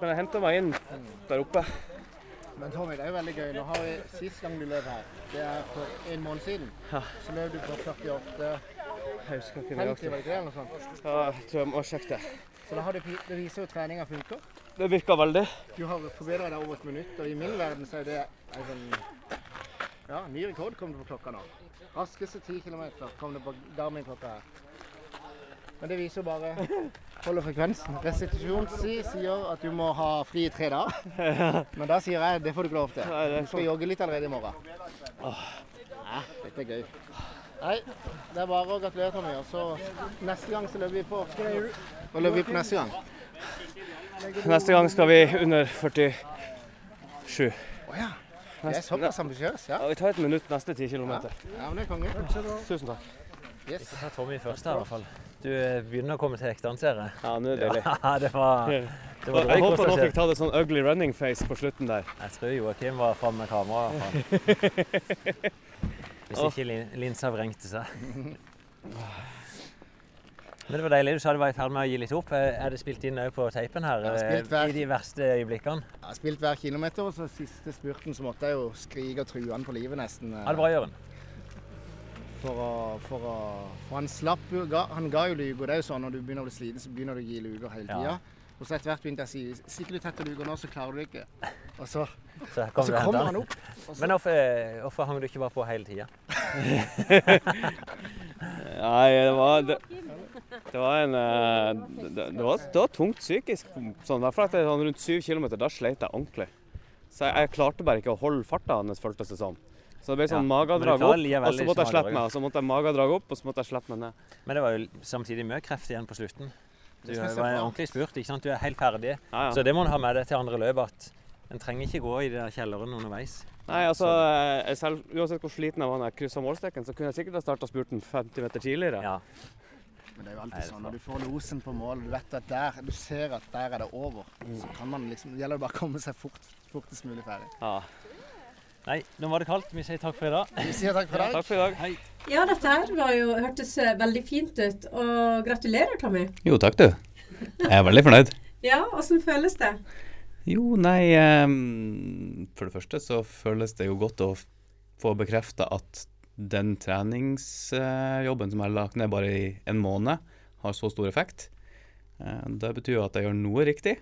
Speaker 6: Men jeg henta meg inn der oppe.
Speaker 4: Men Tommy, det er jo veldig gøy. Nå har vi Sist gang du løp her, det er for en måned siden.
Speaker 6: Ja.
Speaker 4: Så løp du på 48
Speaker 6: Jeg husker ikke
Speaker 4: 50,
Speaker 6: nøyaktig.
Speaker 4: det ikke det? eller noe sånt?
Speaker 6: Ja, jeg tror jeg må sjekke det.
Speaker 4: Så da har det, det viser jo treninga funker.
Speaker 6: Det virker veldig.
Speaker 4: Du har forbedra deg over et minutt, og i min verden så er det sånn Ja, ny rekord kom det på klokka nå. Raskeste 10 km kom det på Garmin-klokka her. Men det viser jo bare holde frekvensen. Restitusjonstid sier at du må ha fri i tre dager. (laughs) Men da sier jeg det får du ikke lov til.
Speaker 6: Nei,
Speaker 4: Du skal jogge litt allerede i morgen. Ja, dette er gøy. Nei, det er bare å gratulere, Tommy. Og så neste gang så løper vi på Hva løper vi på neste gang?
Speaker 6: Neste gang skal vi under 47.
Speaker 4: Å ja. Det er såpass ambisiøst, ja.
Speaker 6: Ja, vi tar et minutt neste 10 kilometer.
Speaker 4: Ja, men det er konge.
Speaker 6: Tusen takk.
Speaker 4: Yes.
Speaker 2: Ta Tommy først her, i hvert fall. Du eh, begynner å komme til hektene, ser jeg.
Speaker 6: Ja, nå er det deilig.
Speaker 2: Ja, det var, det var
Speaker 6: Jeg håper
Speaker 2: han
Speaker 6: nå fikk ta det sånn ugly running face på slutten der.
Speaker 2: Jeg tror Joakim var framme med kamera. i hvert fall. (laughs) Hvis ikke lin linsa vrengte seg. (laughs) Men det var deilig. Du sa du var i ferd med å gi litt opp. Eh, Er det spilt inn òg på teipen her? Eh,
Speaker 4: hver-
Speaker 2: I de verste øyeblikkene?
Speaker 4: Jeg har spilt hver kilometer, og så siste spurten så måtte jeg jo skrike og true han på livet nesten. Ha
Speaker 2: Ja, det bra, Jørgen.
Speaker 4: For å, for å For han slapp jo Han ga jo luger. Det er jo sånn når du begynner å bli sliten, så begynner du å gi luger hele
Speaker 2: Ja.
Speaker 4: Og så etter hvert begynte jeg å si stikker du du tetter luger nå, så klarer du det ikke. Og så,
Speaker 2: Så,
Speaker 4: og
Speaker 2: kom
Speaker 4: så kommer han opp. Så,
Speaker 2: Men hvorfor, hvorfor hang du ikke bare på hele tida? (laughs)
Speaker 6: Nei, det var Det, det var en eh, det, det, var, det var tungt psykisk. Sånn, I hvert fall etter sånn rundt syv kilometer, da sleit jeg ordentlig. Så jeg, jeg klarte bare ikke å holde farta hans, føltes det som. Så det ble sånn
Speaker 2: Ja,
Speaker 6: magedrag opp, og så måtte jeg slippe meg. Og så måtte jeg magedrag opp, og så måtte jeg slippe meg ned.
Speaker 2: Men det var jo samtidig mye kreft igjen på slutten. Du
Speaker 4: Det
Speaker 2: det var ordentlig spurt. ikke sant? Du er helt ferdig.
Speaker 6: Ja, ja.
Speaker 2: Så det må du ha med deg til andre løp. at En trenger ikke gå i de der kjelleren underveis.
Speaker 6: Nei, altså, jeg selv, Uansett hvor sliten jeg var når jeg kryssa målstreken, så kunne jeg sikkert ha starta spurten 50 meter tidligere.
Speaker 2: Ja.
Speaker 4: men det er jo alltid sånn når du får losen på mål, du vet at der, du ser at der er det over. Så kan man liksom, det gjelder bare å komme seg fort, fortest mulig ferdig.
Speaker 6: Ja.
Speaker 2: Nei, nå var det kaldt. Vi sier takk for i dag.
Speaker 4: Vi sier takk for i dag.
Speaker 6: Takk for i dag.
Speaker 2: Hei.
Speaker 1: Ja, dette her var jo, hørtes eh, veldig fint ut. Og gratulerer, Tommy.
Speaker 3: Jo, takk du. Jeg er veldig fornøyd.
Speaker 1: Ja, åssen føles det?
Speaker 3: Jo, nei um, For det første så føles det jo godt å få bekrefta at den treningsjobben som jeg har lagt ned bare i en måned, har så stor effekt. Eh, Det betyr jo at jeg gjør noe riktig,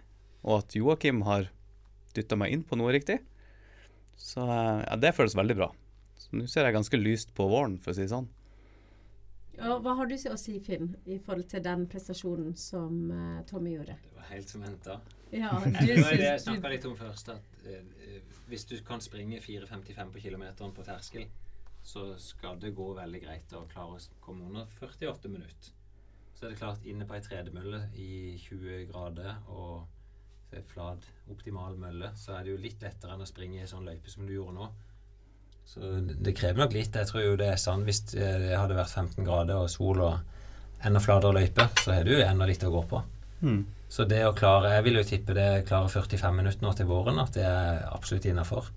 Speaker 3: og at Joakim har dytta meg inn på noe riktig. Så eh, ja, det føles veldig bra. Så nå ser jeg ganske lyst på våren, for å si det sånn.
Speaker 1: Og hva har du å si, Finn, i forhold til den prestasjonen som uh, Tommy gjorde?
Speaker 2: Det var helt som henta.
Speaker 1: Ja, (laughs)
Speaker 2: Det var det jeg snakka litt om først. At eh, eh, hvis du kan springe 4,55 på kilometeren på terskel, så skal det gå veldig greit å klare å komme under 48 minutter. Så er det klart, inne på ei tredemølle i 20 grader og er flat, optimal mølle, så er det jo litt lettere enn å springe i sånn løype som du gjorde nå. Så det krever nok litt. Jeg tror jo det er sant hvis eh, det hadde vært 15 grader og sol og enda flatere løype, så har du jo enda litt å gå på. Så det å klare Jeg vil jo tippe det klarer 45 minutter nå til våren, at det er absolutt innafor.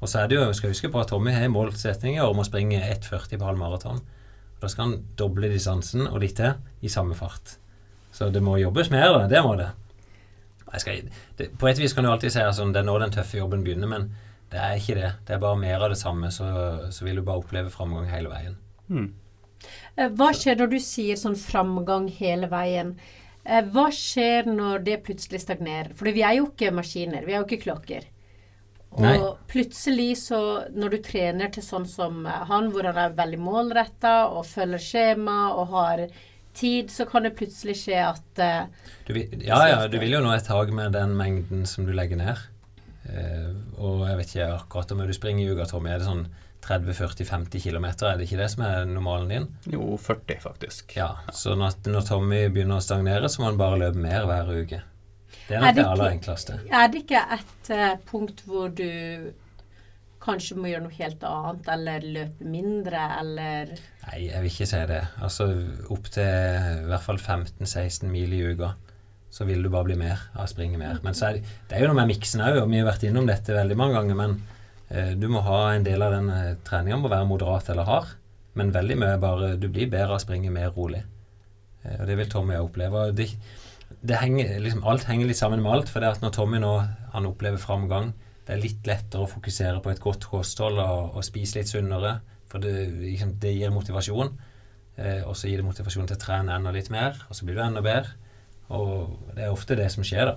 Speaker 2: Og så er det jo, skal huske på at Tommy har en målsetting om å springe 1,40 på halv maraton. Da skal han doble distansen og litt til i samme fart. Så det må jobbes mer, da. Det må det. Jeg skal, det på et vis kan du alltid si at sånn, det er nå den tøffe jobben begynner, men det er ikke det. Det er bare mer av det samme, så, så vil du bare oppleve framgang hele veien.
Speaker 3: Mm.
Speaker 1: Eh, Hva skjer når du sier sånn framgang hele veien? Eh, Hva skjer når det plutselig stagnerer? For vi er jo ikke maskiner, vi er jo ikke klokker. Og
Speaker 2: Nei.
Speaker 1: plutselig så, når du trener til sånn som eh, han, hvor han er veldig målretta og følger skjema og har tid, så kan det plutselig skje at uh,
Speaker 2: Du vil, ja, ja, du vil jo nå et tak med den mengden som du legger ned. Uh, og jeg vet ikke akkurat om du springer i uka, Tommy. Er det sånn 30-40-50 km? Er det ikke det som er normalen din?
Speaker 3: Jo, 40 faktisk.
Speaker 2: Ja, Så når, når Tommy begynner å stagnere, så må han bare løpe mer hver uke. Det er
Speaker 1: Er
Speaker 2: nok
Speaker 1: det
Speaker 2: det aller enkleste.
Speaker 1: Er det ikke et uh, punkt hvor du kanskje må gjøre noe helt annet, eller løpe mindre, eller
Speaker 2: Nei, jeg vil ikke si det. Altså opp til i hvert fall 15-16 mil i uka. Så vil du bare bli mer av å springe mer. Men er det, det er jo noe med miksen òg, og vi har vært innom dette veldig mange ganger. Men eh, du må ha en del av den eh, treninga må være moderat eller hard. Men veldig mye bare Du blir bedre av å springe mer rolig. Eh, og det vil Tommy oppleve. Det, det henger, liksom, alt henger litt sammen med alt. For det at når Tommy nå han opplever framgang, det er litt lettere å fokusere på et godt kosthold og, og spise litt sunnere. For det, liksom, det gir motivasjon. Eh, og så gir det motivasjon til å trene enda litt mer, og så blir du enda bedre. Og det er ofte det som skjer, da.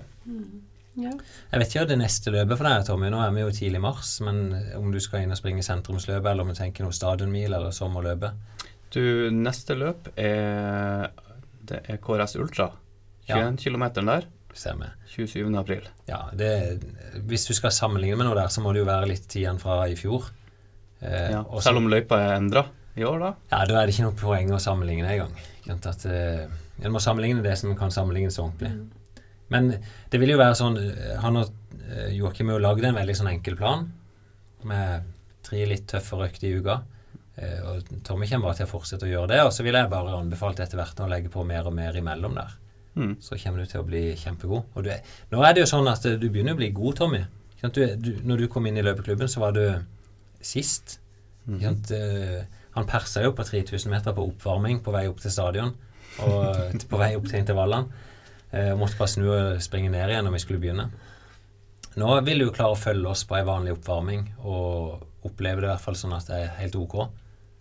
Speaker 1: ja.
Speaker 2: Jeg vet ikke hva det neste løpet for deg, Tommy. Nå er vi jo tidlig i mars. Men om du skal inn og springe sentrumsløpet, eller om du tenker noe stadionmil eller sommerløpet.
Speaker 3: Du, neste løp er Det er KRS Ultra. 21 km der.
Speaker 2: Stemmer.
Speaker 3: 27. april.
Speaker 2: Ja, det, hvis du skal sammenligne med noe der, så må det jo være litt igjen fra i fjor. Eh,
Speaker 3: Ja,
Speaker 2: også,
Speaker 3: selv om løypa er endra i år, da.
Speaker 2: Ja, da er det ikke noe poeng å sammenligne engang. At, eh, en må sammenligne det som kan sammenlignes ordentlig. Men det vil jo være sånn eh, Han og uh, Joakim har jo lagd en veldig sånn enkel plan med tre litt tøffe økter i uka. Eh, og Tommy kommer bare til å fortsette å gjøre det. Og så vil jeg bare anbefalt etter hvert å legge på mer og mer imellom der.
Speaker 3: Mm.
Speaker 2: Så kommer du til å bli kjempegod. Og du er, nå er det jo sånn at du begynner å bli god, Tommy. Du, du, når du kom inn i løpeklubben, så var du sist. Eh, Han persa jo på 3000 meter på oppvarming på vei opp til stadion. Og på vei opp til intervallene. Eh, måtte bare snu og springe ned igjen når vi skulle begynne. Nå vil du klare å følge oss på ei vanlig oppvarming og oppleve det i hvert fall sånn at det er helt ok.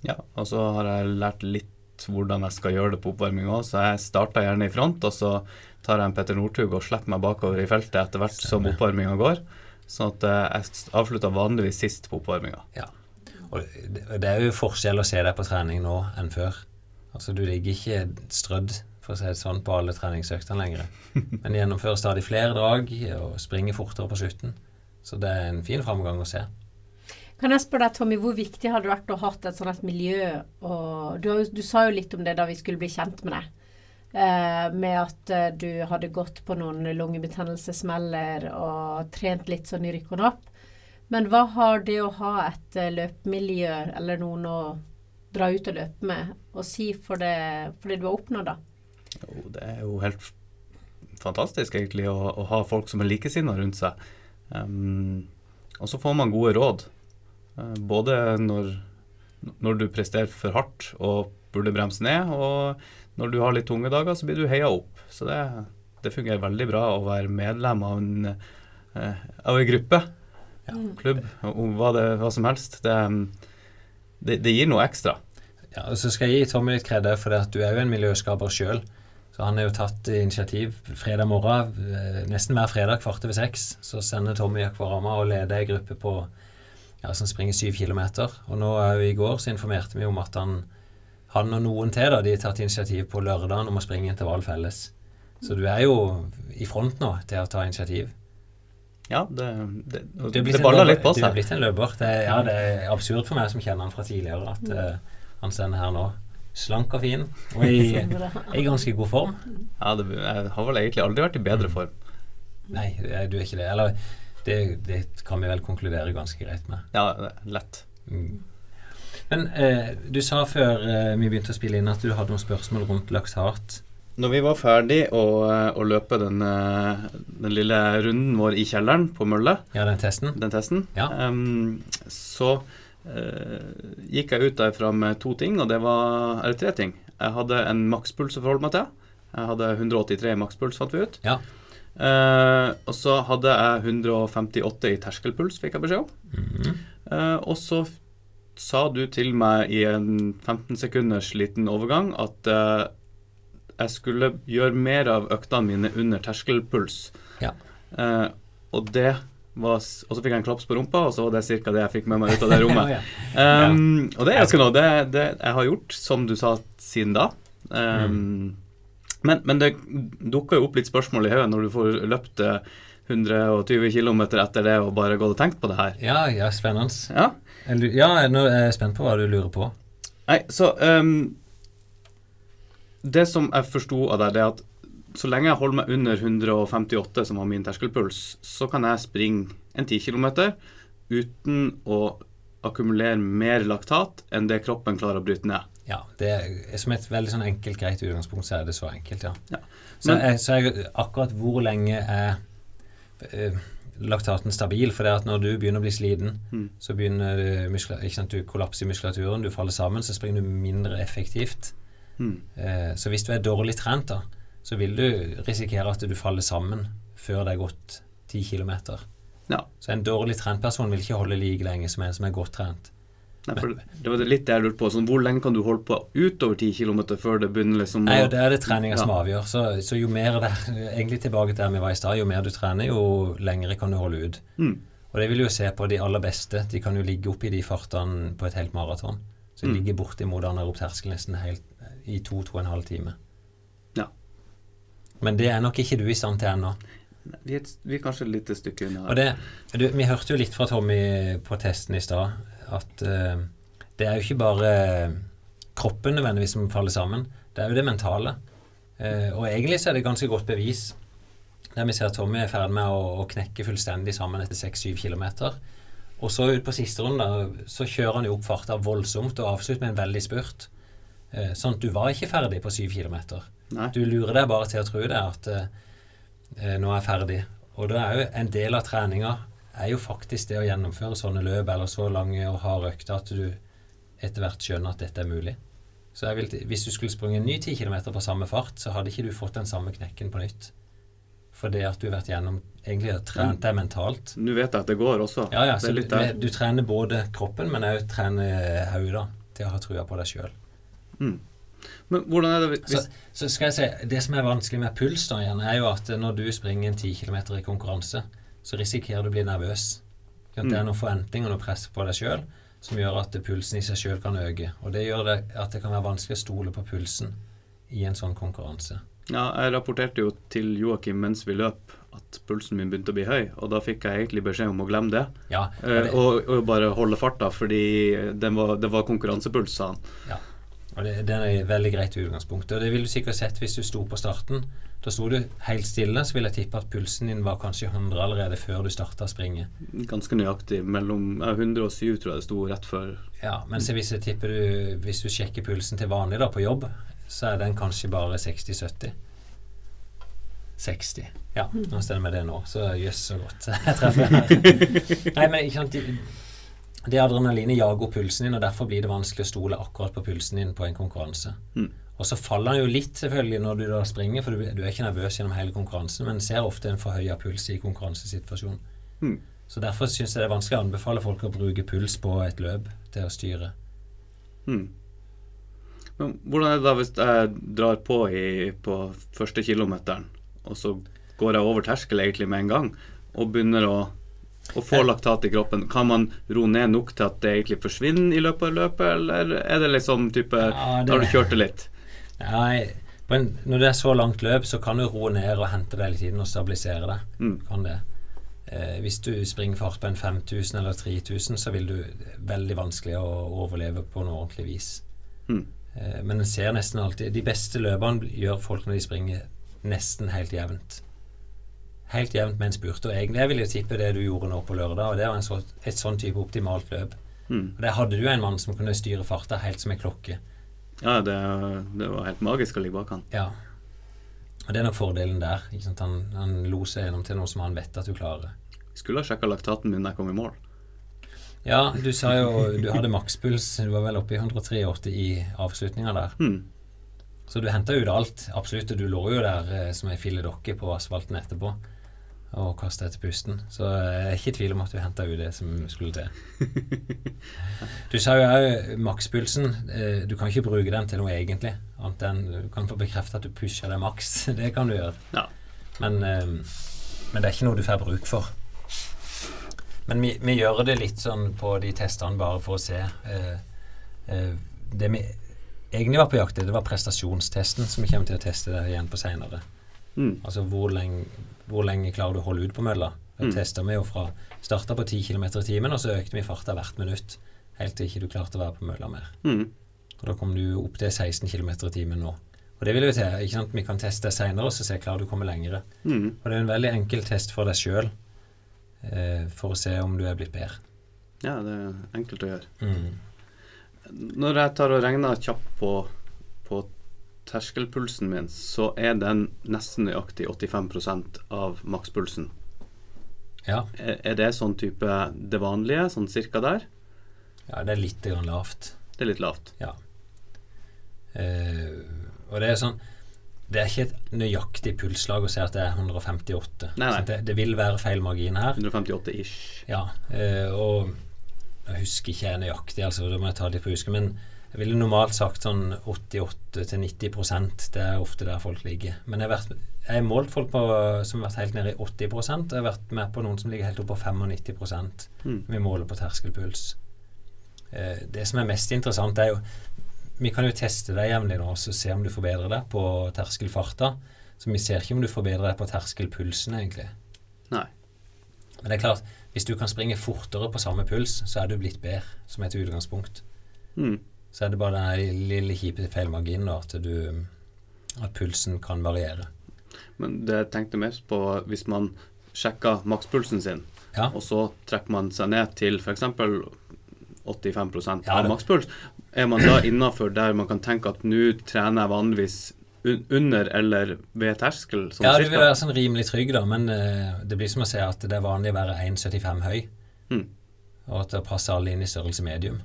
Speaker 3: Ja, og så har jeg lært litt hvordan jeg skal gjøre det på oppvarming òg, så jeg starter gjerne i front, og så tar jeg en Petter Northug og slipper meg bakover i feltet etter hvert som oppvarminga går. Sånn at eh, jeg avslutter vanligvis sist på oppvarminga.
Speaker 2: Ja. Og det, det er jo forskjell å se deg på trening nå enn før. Altså Du ligger ikke strødd for å si det sånn, på alle treningsøktene lenger. (laughs) Men gjennomfører stadig flere drag og springer fortere på slutten. Så det er en fin framgang å se.
Speaker 1: Kan jeg spørre deg, Tommy, hvor viktig hadde det vært å ha et sånt miljø? Og du, har du sa jo litt om det da vi skulle bli kjent med deg. Eh, med at eh, du hadde gått på noen lungebetennelsesmeller og trent litt sånn i rykkene opp. Men hva har det å ha et eh, løpemiljø eller noen å dra ut og løpe med, å si for det, for det du har oppnådd, da?
Speaker 3: Jo, det er jo helt fantastisk, egentlig, å, å ha folk som er likesinnede rundt seg. Um, og så får man gode råd. Eh, både når, når du presterer for hardt og burde bremse ned, og når du har litt tunge dager, så blir du heia opp. Så det, det fungerer veldig bra å være medlem av en, eh, av en gruppe, klubb, og hva, det, hva som helst. Det, det, det gir noe ekstra.
Speaker 2: Ja, og Så skal jeg gi Tommy litt kred, for det at du er jo en miljøskaper sjøl. Så han har jo tatt initiativ fredag morgen, eh, nesten hver fredag kvart over seks. Så sender Tommy Akvarama og leder ei gruppe på ja, som springer syv kilometer. Og nå er jo i går så informerte vi om at han, han og noen til da, de har tatt initiativ på lørdagen om å springe intervall felles. Så du er jo i front nå til å ta initiativ.
Speaker 3: Ja, det, det,
Speaker 2: Du er
Speaker 3: det, baller litt på
Speaker 2: Du er blitt en løper. Det, ja, det er absurd for meg som kjenner han fra tidligere, at uh, han sender her nå slank og fin og i, (laughs) i ganske god form.
Speaker 3: Ja, det, jeg har vel egentlig aldri vært i bedre form.
Speaker 2: Nei, du er ikke det. Eller det, det kan vi vel konkludere ganske greit med.
Speaker 3: Ja, lett.
Speaker 2: Mm. Men eh, du sa før eh, vi begynte å spille inn at du hadde noen spørsmål rundt laksat.
Speaker 3: Når vi var ferdig å, å løpe den, eh, den lille runden vår i kjelleren på Mølle,
Speaker 2: Ja, den testen.
Speaker 3: den testen,
Speaker 2: Ja.
Speaker 3: um, så uh, gikk jeg ut derfra med to ting, og det var Eller tre ting. Jeg hadde en makspuls å forholde meg til. Jeg hadde 183 makspuls, fant vi ut.
Speaker 2: Ja.
Speaker 3: Eh, og så hadde jeg 158 i terskelpuls, fikk jeg beskjed om.
Speaker 2: Mhm.
Speaker 3: Eh, og så sa du til meg i en 15 sekunders liten overgang at eh, jeg skulle gjøre mer av øktene mine under terskelpuls.
Speaker 2: Ja.
Speaker 3: Eh, og det var Og så fikk jeg en klaps på rumpa, og så var det ca. det jeg fikk med meg ut av det (laughs) rommet.
Speaker 2: Ja.
Speaker 3: Um, og det er ganske noe. Det, det jeg har gjort, som du sa, siden da. Um, men, men det dukker jo opp litt spørsmål i hodet når du får løpt eh, 120 km etter det og bare gått og tenkt på det her.
Speaker 2: Ja, ja, spennende.
Speaker 3: Ja.
Speaker 2: Ja, nå er jeg spent på hva du lurer på.
Speaker 3: Nei, så um, Det som jeg forsto av deg, det er at så lenge jeg holder meg under 158, som var min terskelpuls, så kan jeg springe en 10 km uten å akkumulere mer laktat enn det kroppen klarer å bryte ned.
Speaker 2: Ja, det er Som et veldig sånn enkelt, greit utgangspunkt, så er det så enkelt, ja.
Speaker 3: Ja.
Speaker 2: Så,
Speaker 3: Men-
Speaker 2: jeg, så jeg, akkurat hvor lenge er eh, laktaten stabil? For det er at når du begynner å bli sliten,
Speaker 3: Mm.
Speaker 2: så begynner du, muskula, ikke sant, du kollapser i muskulaturen, du faller sammen, så springer du mindre effektivt.
Speaker 3: Mm.
Speaker 2: Eh, så hvis du er dårlig trent, da, så vil du risikere at du faller sammen før det er gått 10 km.
Speaker 3: Ja.
Speaker 2: Så en dårlig trent person vil ikke holde like lenge som en som er godt trent.
Speaker 3: Nei, det var litt det jeg lurte på. Sånn, hvor lenge kan du holde på utover 10 km før det begynner liksom
Speaker 2: Nei, og Det er det treninga som avgjør. Så, så jo mer det Egentlig tilbake til der vi var i stad. Jo mer du trener, jo lengre kan du holde ut.
Speaker 3: Mm.
Speaker 2: Og det vil jo se på de aller beste. De kan jo ligge oppi i de fartene på et helt maraton. Så de
Speaker 3: Mm.
Speaker 2: ligger bortimot anaerob terskel nesten helt i to-to og en halv time.
Speaker 3: Ja.
Speaker 2: Men det er nok ikke du i stand til ennå.
Speaker 3: Vi vi er kanskje et lite stykke unna.
Speaker 2: Og det, du, vi hørte jo litt fra Tommy på testen i stad at uh, det er jo ikke bare kroppen nødvendigvis som faller sammen, det er jo det mentale. Uh, og egentlig så er det ganske godt bevis. Der vi ser at Tommy er i ferd med å, å knekke fullstendig sammen etter 6-7 km. Og så ut på siste runde så kjører han jo opp farta voldsomt og avslutter med en veldig spurt. Uh, sånn at du var ikke ferdig på 7 km. Du lurer deg bare til å tro det at nå er jeg ferdig. Og da er jo en del av treninga er jo faktisk det å gjennomføre sånne løp eller så lange og harde økter at du etter hvert skjønner at dette er mulig. Så vil, hvis du skulle sprunget en ny 10 km på samme fart, så hadde ikke du fått den samme knekken på nytt. For det at du har vært gjennom egentlig har trent deg mentalt.
Speaker 3: Nå vet jeg at det går også.
Speaker 2: Ja, ja, så du, du trener både kroppen, men òg trener hodet til å ha trua på deg sjøl.
Speaker 3: Mm. Men hvordan er det hvis
Speaker 2: Så, så skal jeg si, Det som er vanskelig med puls, da igjen, er jo at når du springer en 10 km i konkurranse, så risikerer du å bli nervøs. Det er
Speaker 3: Mm.
Speaker 2: noen forventninger og noe press på deg sjøl som gjør at pulsen i seg sjøl kan øke. Og det gjør det at det kan være vanskelig å stole på pulsen i en sånn konkurranse.
Speaker 3: Ja, jeg rapporterte jo til Joakim mens vi løp at pulsen min begynte å bli høy, og da fikk jeg egentlig beskjed om å glemme det.
Speaker 2: Ja,
Speaker 3: Eh,
Speaker 2: det,
Speaker 3: og, og bare holde farta, fordi det var, det var konkurransepuls, sa han.
Speaker 2: og det, det er et veldig greit utgangspunkt. Og det ville du sikkert sett hvis du sto på starten. Da sto du helt stille, så vil jeg tippe at pulsen din var kanskje 100 allerede før du starta springe.
Speaker 3: Ganske nøyaktig. Mellom ja, 107 tror jeg det sto rett før.
Speaker 2: Ja, men så hvis jeg tipper du Hvis du sjekker pulsen til vanlig da på jobb, så er den kanskje bare 60-70. 60. Ja, nå stemmer det nå. Så jøss, så godt (laughs) jeg treffer. Nei, men ikke sant Det adrenalinet jager opp pulsen din, og derfor blir det vanskelig å stole akkurat på pulsen din på en konkurranse.
Speaker 3: Mm.
Speaker 2: Og så faller han jo litt selvfølgelig når du da springer, for du, du er ikke nervøs gjennom hele konkurransen, men ser ofte en forhøya puls i konkurransesituasjonen.
Speaker 3: Mm.
Speaker 2: Så derfor syns jeg det er vanskelig å anbefale folk å bruke puls på et løp til å styre.
Speaker 3: Mm. Men hvordan er det da hvis jeg drar på i, på første kilometeren, og så går jeg over terskel egentlig med en gang, og begynner å, å få laktat i kroppen? Kan man ro ned nok til at det egentlig forsvinner i løpet av løpet, eller er det liksom type
Speaker 2: Ja, det-
Speaker 3: Har du kjørt det litt?
Speaker 2: Nei, en, når det er så langt løp, så kan du roe ned og hente deg hele tiden og stabilisere deg.
Speaker 3: Mm.
Speaker 2: Kan det. Eh, hvis du springer fart på en 5000 eller 3000, så vil du veldig vanskelig å overleve på noe ordentlig vis.
Speaker 3: Mm.
Speaker 2: Eh, men en ser nesten alltid De beste løperne gjør folk når de springer nesten helt jevnt. Helt jevnt med en spurt. Og egentlig jeg vil jo tippe det du gjorde nå på lørdag, og det var en så, et sånn type optimalt løp.
Speaker 3: Mm.
Speaker 2: Og Der hadde du en mann som kunne styre farta helt som en klokke.
Speaker 3: Ja, det, det var helt magisk å ligge bak han.
Speaker 2: Ja. Og det er nok fordelen der. Han, han loser gjennom til noe som han vet at du klarer.
Speaker 3: Skulle ha sjekka laktaten min da jeg kom i mål.
Speaker 2: Ja, du sa jo du hadde makspuls. Du var vel oppe i 183 i avslutninga der.
Speaker 3: Mm.
Speaker 2: Så du henta ut alt. Absolutt. Og du lå jo der eh, som ei filledokke på asfalten etterpå. Og kaste etter pusten. Så jeg er ikke i tvil om at du henta ut det som skulle til. (laughs) Du sa jo òg makspulsen. eh, Du kan ikke bruke den til noe egentlig. Annet enn du kan få bekrefta at du pusher deg maks. (laughs) Det kan du gjøre.
Speaker 3: Ja.
Speaker 2: Men, eh, men det er ikke noe du får bruk for. Men vi, vi gjør det litt sånn på de testene bare for å se. Eh, det vi egentlig var på jakt etter, det var prestasjonstesten, som vi kommer til å teste igjen på seinere.
Speaker 3: Mm.
Speaker 2: Altså hvor lenge, hvor lenge klarer du å holde ut på mølla? Det
Speaker 3: Mm.
Speaker 2: testa vi jo fra Starta på 10 km i timen, og så økte vi farta hvert minutt. Helt til ikke du klarte å være på mølla mer.
Speaker 3: Mm.
Speaker 2: Og Da kom du opp til 16 km i timen nå. Og det vil jo til. ikke sant? Vi kan teste seinere og se klarer du å komme lengre.
Speaker 3: Mm.
Speaker 2: Og det er en veldig enkel test for deg sjøl eh, for å se om du er blitt bedre.
Speaker 3: Ja, det er enkelt å gjøre.
Speaker 2: Mm.
Speaker 3: Når jeg tar og regner kjapt på, på terskelpulsen min, så er den nesten nøyaktig 85% av makspulsen.
Speaker 2: Ja.
Speaker 3: Er, er det sånn type det vanlige, sånn cirka der?
Speaker 2: ja, det er litt grann lavt.
Speaker 3: Det er litt lavt.
Speaker 2: Ja. Uh, og det er sånn Det er ikke et nøyaktig pulsslag å si at det er 158.
Speaker 3: Nei, nei.
Speaker 2: Det, det vil være feil margin her.
Speaker 3: 158 ish.
Speaker 2: Ja, uh, og jeg husker ikke nøyaktig, altså, da må jeg ta litt på husket, men jeg ville normalt sagt sånn 88-90% Det er ofte der folk ligger. Men jeg har, vært, jeg har målt folk på, som har vært helt nede i 80 og jeg har vært med på noen som ligger helt oppe på 95
Speaker 3: Mm.
Speaker 2: Vi måler på terskelpuls. Eh, det som er mest interessant, er jo Vi kan jo teste deg jevnlig nå og se om du forbedrer deg på terskelfarta. Så vi ser ikke om du forbedrer deg på terskelpulsen, egentlig.
Speaker 3: Nei.
Speaker 2: Men det er klart, hvis du kan springe fortere på samme puls, så er du blitt bedre, som et utgangspunkt.
Speaker 3: Mm.
Speaker 2: Så er det bare den lille kjipe feilmarginen at, du, at pulsen kan variere.
Speaker 3: Men det jeg tenkte mest på, hvis man sjekker makspulsen sin,
Speaker 2: Ja,
Speaker 3: og så trekker man seg ned til f.eks. 85
Speaker 2: Ja,
Speaker 3: av
Speaker 2: det-
Speaker 3: makspuls, er man da innafor der man kan tenke at nå trener jeg vanligvis under eller ved terskel? Sånn
Speaker 2: ja du vil være sånn rimelig trygg, da, men uh, det blir som å si at det er vanlig å være 1,75 høy,
Speaker 3: Mm.
Speaker 2: og at det passer alle inn i størrelse medium.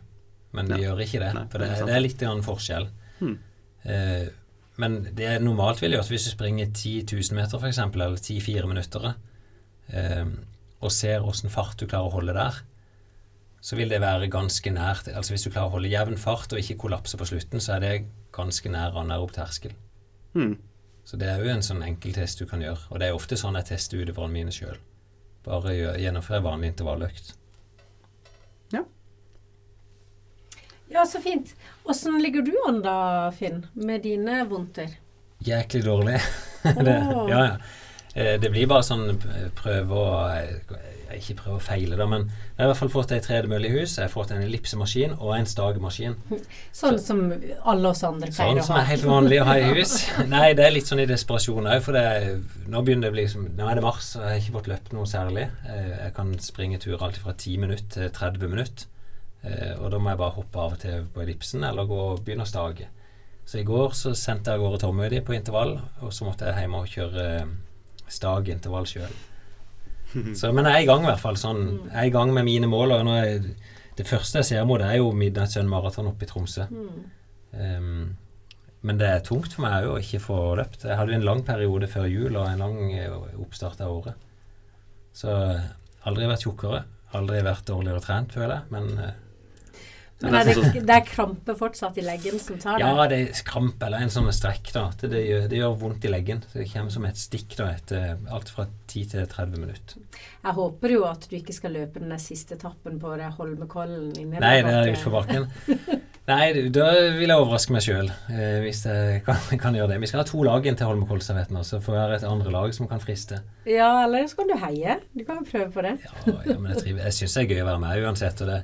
Speaker 2: Men
Speaker 3: Ja.
Speaker 2: gjør ikke det,
Speaker 3: Nei,
Speaker 2: for det,
Speaker 3: det er
Speaker 2: litt grann forskjell.
Speaker 3: Hmm.
Speaker 2: Eh, men det er normalt vil gjøre at hvis du springer 10 000 meter f.eks., eller 10-4 minutter, eh, og ser åssen fart du klarer å holde der, så vil det være ganske nært. Altså Hvis du klarer å holde jevn fart og ikke kollapse på slutten, så er det ganske nær anaerob terskel.
Speaker 3: Hmm.
Speaker 2: Så det er jo en sånn enkel test du kan gjøre. Og det er ofte sånn jeg tester utøverne mine sjøl. Bare gjennomfører vanlig intervalløkt.
Speaker 1: Ja, så fint. Åssen ligger du an da, Finn, med dine vondter?
Speaker 2: Jæklig dårlig. (laughs) det,
Speaker 1: oh.
Speaker 2: ja, ja. Eh, Det blir bare sånn eh, prøve å eh, Ikke prøve å feile, da, men jeg har i hvert fall fått ei tredemølle i hus. Jeg har fått en ellipsemaskin og en stagemaskin. (laughs)
Speaker 1: Sånn som alle oss andre pleier
Speaker 2: Sånn
Speaker 1: å
Speaker 2: som er helt vanlig å ha i hus. (laughs) Nei, det er litt sånn i desperasjon òg, for det, nå begynner det å bli liksom, Nå er det mars, og jeg har ikke fått løpt noe særlig. Jeg kan springe turer alltid fra 10 minutter til 30 minutter. Eh, Og da må jeg bare hoppe av og til på ellipsen eller gå og begynne å stage. Så i går så sendte jeg av gårde Tommy de på intervall, og så måtte jeg hjem og kjøre eh, stagintervall sjøl. (laughs) Men jeg er i gang i hvert fall. sånn Jeg er i gang med mine mål. Og nå er, det første jeg ser mot, er jo Midnattssønn maraton oppe i Tromsø.
Speaker 1: Mm.
Speaker 2: Um, men det er tungt for meg òg å ikke få løpt. Jeg hadde jo en lang periode før jul og en lang eh, oppstart av året. Så aldri vært tjukkere. Aldri vært dårligere trent, føler jeg. Men eh,
Speaker 1: Men er det, det er krampe fortsatt i leggen som tar det?
Speaker 2: ja, det er krampe eller en sånn strekk. da Det, det, gjør, det gjør vondt i leggen. Det kommer som et stikk da etter alt fra 10 til 30 minutter.
Speaker 1: Jeg håper jo at du ikke skal løpe den siste etappen på det Holmenkollen
Speaker 2: Nei, det er
Speaker 1: nedoverbakke.
Speaker 2: utfor bakken. (laughs) Nei, da vil jeg overraske meg sjøl, eh, hvis jeg kan, kan gjøre det. Vi skal ha to lag inn til Holmenkollstafetten, så får jeg være et andre lag som kan friste.
Speaker 1: Ja, eller så kan du heie. Du kan jo prøve på det.
Speaker 2: Ja, ja men jeg, triv- jeg syns det er gøy å være med uansett. Og det,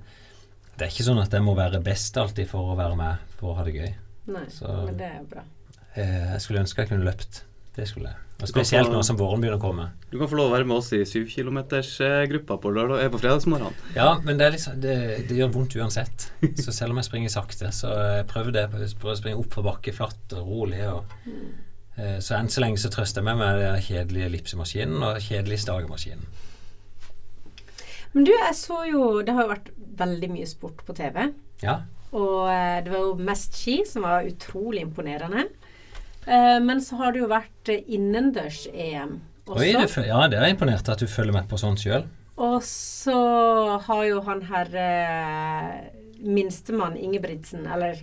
Speaker 2: det er ikke sånn at jeg må være best alltid for å være med for å ha det gøy.
Speaker 1: Nei,
Speaker 2: Så-
Speaker 1: men det er bra.
Speaker 2: Eh, jeg skulle ønske jeg kunne løpt. Det skulle jeg. Og spesielt nå som våren begynner å komme.
Speaker 3: Du kan få lov å være med oss i 7-kilometersgruppa på, lørdag- eh, på fredagsmorgenen.
Speaker 2: Ja, men det, er liksom, det, det gjør vondt uansett. Så selv om jeg springer sakte, så jeg prøver det. Prøver å springe opp på bakke flatt og rolig. Og, eh, så enn så lenge så trøster jeg meg med den kjedelige ellipsemaskinen og kjedelige stagemaskinen.
Speaker 1: Men du, jeg så jo Det har jo vært veldig mye sport på TV.
Speaker 2: Ja.
Speaker 1: Og eh, det var jo mest ski, som var utrolig imponerende. Eh, men så har det jo vært innendørs-EM. også.
Speaker 2: Oi, det, ja, det er imponert at du følger med på sånt sjøl.
Speaker 1: Og så har jo han her eh, minstemann Ingebrigtsen, eller